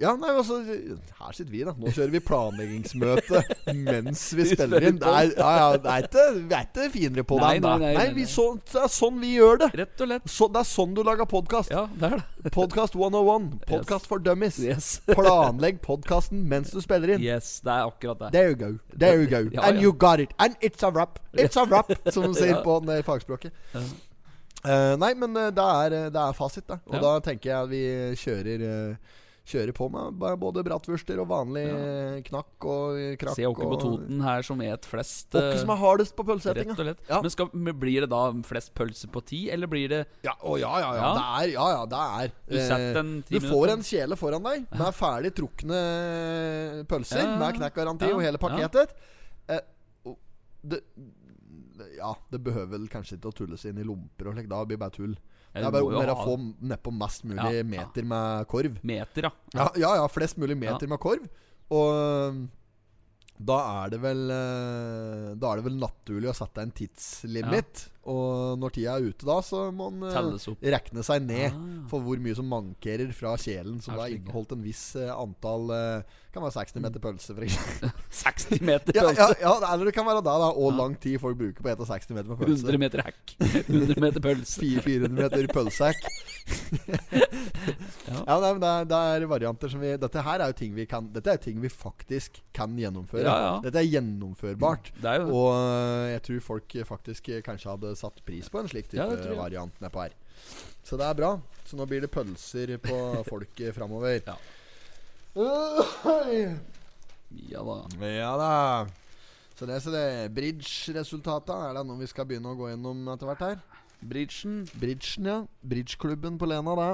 ja, nei, altså Her sitter vi, da. Nå kjører vi planleggingsmøte *laughs* mens vi spiller inn. Det er, ja, nei, det er ikke, er finere på det Nei, det. nei, nei, nei, nei. så, det er sånn vi gjør det. Rett og lett. Så, det er sånn du lager podkast. Ja, det er det. Podcast 101. *laughs* Podcast for dummies. Yes. *laughs* Planlegg podkasten mens du spiller inn. Yes, det er akkurat det. There you go. There you go. Ja, And ja. you got it. And it's a wrap. It's a wrap, som de sier Ja. på det fagspråket. Eh, nei, men eh, det er, eh, det er fasit, da. Og Ja. da tenker jeg at vi kjører eh, Kjører på med både bratwurster og vanlig ja. knakk og eh, krakk. Se dere på Toten her som et flest eh, som er hardest på pølseetinga. Ja. Men, skal, blir det da flest pølse på ti, eller blir det Ja, å, ja, ja, ja. Det er, ja, ja, det er Du en Du får en kjele foran deg med ferdig trukne pølser med knekkgaranti og hele pakketet. Eh, det, ja, det behøver vel kanskje ikke å tulles inn i lomper og slikt. Da blir det bare tull. Det er bare om å få nedpå mest mulig Ja, ja. meter med korv. meter, ja? Ja, ja, ja, flest mulig meter med korv. Og um, da er det vel eh, Da er det vel naturlig å sette en tidslimit. Og når tida er ute da, så må man rekne regne seg ned Ah. for hvor mye som mankerer fra kjelen, som har da inneholdt en viss eh, antall eh, Kan være 60 meter pølse, f.eks. 60 *laughs* meter pølse. ja, ja, eller det kan være det, da. Og lang tid folk bruker på å ete 60 meter med pølse. 100 meter hekk. 100 meter pølse. Fire- 400 meter pølsehekk. ja. men det, er, det er varianter som vi Dette her er jo ting vi kan Dette er ting vi faktisk kan gjennomføre. Ja, ja. Dette er gjennomførbart. Det er. Og jeg tror folk faktisk kanskje hadde satt pris på en slik type Ja, variant nedpå her. Så det er bra. Så nå blir det pølser på *laughs* folket framover. Ja. Ja da. ja da. Så det er så det Bridge-resultata er det noe vi skal begynne å gå gjennom etter hvert her. Bridgen. Bridgen, ja. Bridgeklubben på Lena, det.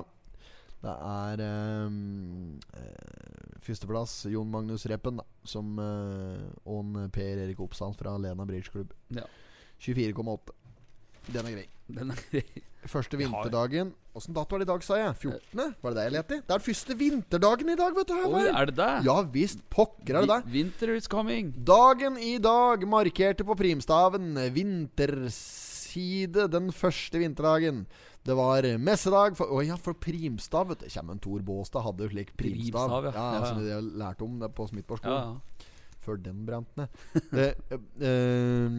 Det er um, uh, førsteplass Jon Magnus Reppen, da. Som uh, og Per Erik Oppsal fra Lena Bridgeklubb. Ja. 24,8. Den er grei. Den er grei. Første vinterdagen Åssen dato er det i dag, sa jeg? 14.? Var det det jeg lette i? Det er første vinterdagen i dag, vet du. Oi, er det det? Ja visst. Pokker er det det. Winter is coming. Dagen i dag markerte på primstaven vinterside den første vinterdagen. Det var messedag for Å ja, for primstav, vet du. Kjem en Tor Båstad hadde jo slik primstav. Primstav, ja. ja. Ja, ja. Som vi lærte om det på Smithborgskolen. Før den brant ned. det, *laughs* eh,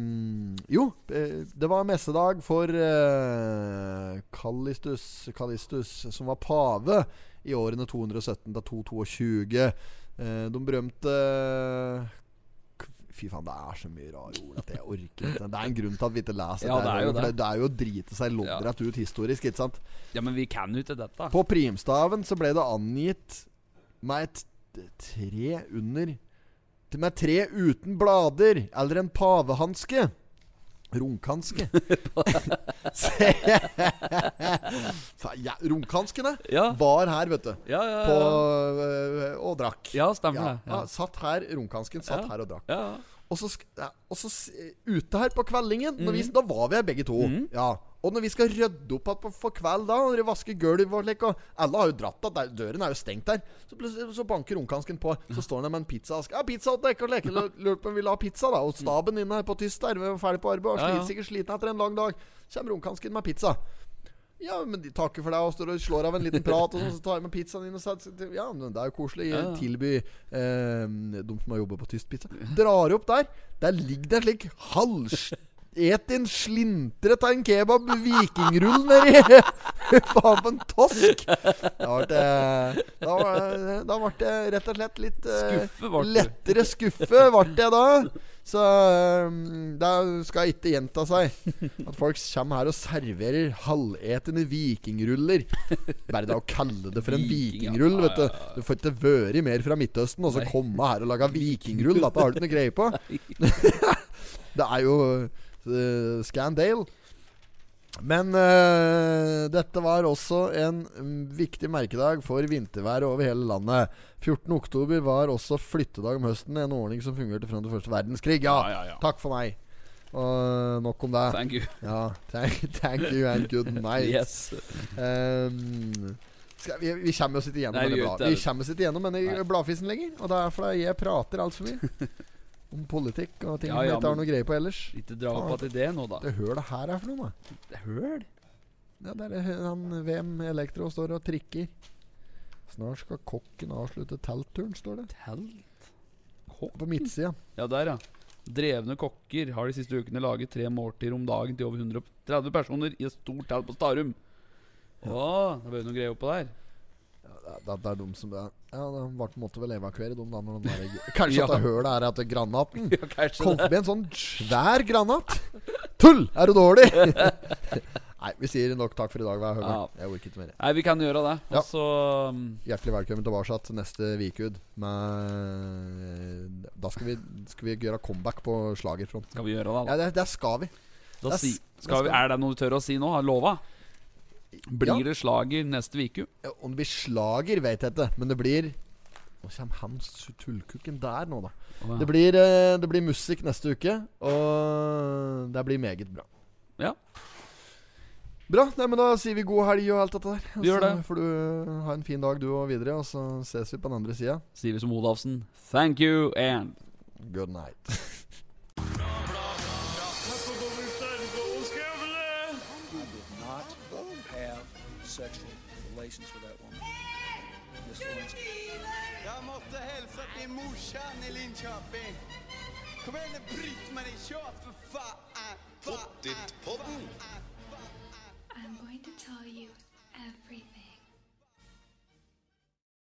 jo, eh, det var messedag for eh, Callistus, Callistus, som var pave i årene 217 til 222. Eh, de berømte Fy faen, det er så mye rare ord at jeg orker ikke. Det er en grunn til at vi ikke leser Ja, det er jo det. det. det er jo å drite seg loddrett ut historisk, ikke sant? Ja, men vi kan jo ikke dette. På primstaven så ble det angitt med et tre under Med tre uten blader, eller en pavehanske. Runkhanske. Se. *laughs* Ja, Runkhanskene Ja, var her, vet du. ja, ja. På, øh, og drakk. Ja, stemmer det. satt her, Runkansken satt her og drakk. Ja. Og så, og så ute her på Mhm. vi, Da var vi her begge to. Ja Og når vi skal rydde opp igjen på- for kveld, da og vaske gulv og slik og Alle har jo dratt at døren er jo stengt der. Så så banker ungkansken på. Så står han der med en pizzaask. Ja, pizza til dere. Leke lurer på om vi vil ha pizza, da. Og staben inne her på tyst der. Vi er ferdig på arbeid og Ja, ja. sikkert sliten etter en lang dag. Så Kommer ungkansken med pizza. Ja, men de takker for deg og står og slår av en liten prat, og sånn, så tar jeg med pizzaen inn og setter Ja, men det er jo koselig. Ja, ja. Tilby eh, de som har jobba på tyst pizza. Drar opp der. Der ligger det en slik halvt en slintre av en kebab vikingrull nedi *laughs* Faen på en tosk! Da ble det Da var- da ble det rett og slett litt eh, Skuffe ble. Lettere skuffe ble det da. Så eh, det skal ikke gjenta seg at folk kommer her og serverer halvetende vikingruller. Bare det å kalle det for en vikingrull, vet du. Du får ikke vært mer fra Midtøsten og så komme her og lage *laughs* vikingrull. Dette har du ikke noe greie på. *laughs* det er jo uh, Scandale. Men eh, dette var også en viktig merkedag for vinterværet over hele landet. 14. oktober var også flyttedag om høsten, en ordning som fungerte fram til første verdenskrig. Ja, Ja, ja, takk for meg. Og nok om det. Thank you. Ja, thank, thank you and good night. Yes. Um, vi, vi kommer oss ikke igjennom Nei, vi. Vi kommer oss ikke igjennom denne Nei. bladfisen lenger. Og det er fordi jeg prater altfor mye. *laughs* Om politikk og ting Ja, vi ja, ikke har noe greie på ellers. Ikke dra opp igjen det nå, da. Det hølet her er for noe, da. Det høl. Ja, det er han VM Elektro står og trikker. Snart skal kokken avslutte teltturen, står det. Telt. På midtsida. Ja, der, ja. Drevne kokker har de siste ukene laget tre måltider om dagen til over 130 personer i et stort telt på Starum. Ja, det var jo noe greier oppå der. Ja, det, det er de som det var på en måte vel evakuere dem da. De der, *laughs* kanskje Ja. at det hølet er etter granaten *laughs* Ja, kom forbi en sånn svær granat. Tull! Er du dårlig? *laughs* Nei, vi sier nok takk for i dag. Hva, Høgern. Ja. Jeg orker ikke mer. Nei, vi kan gjøre det. Ja. Og um, Hjertelig velkommen tilbake til neste Vikud. Med Da skal vi, skal vi gjøre comeback på slagerfronten. skal vi gjøre det, da. Ja, det, det skal vi. da det si, skal, skal vi, er det noe du tør å si nå? Lova? Blir Ja. det slager neste uke? Ja, om det blir slager, vet jeg ikke. Men det blir Nå kommer han tullkukken der nå, da. Å, Det blir, eh, det blir musikk neste uke, og det blir meget bra. Ja. Bra. Nei, men Da sier vi god helg og alt dette der. Vi gjør så det. får du eh, ha en fin dag, du og videre. Og så ses vi på den andre sida. Sier vi som Olafsen. Thank you and Good night. *laughs* sexual relations with that woman? Miss Lewinsky. Jag måste hälsa till morsan i Linköping. Kom igen nu Britt-Marie, kör för fan! Pottit-podden! I'm going to tell you everything.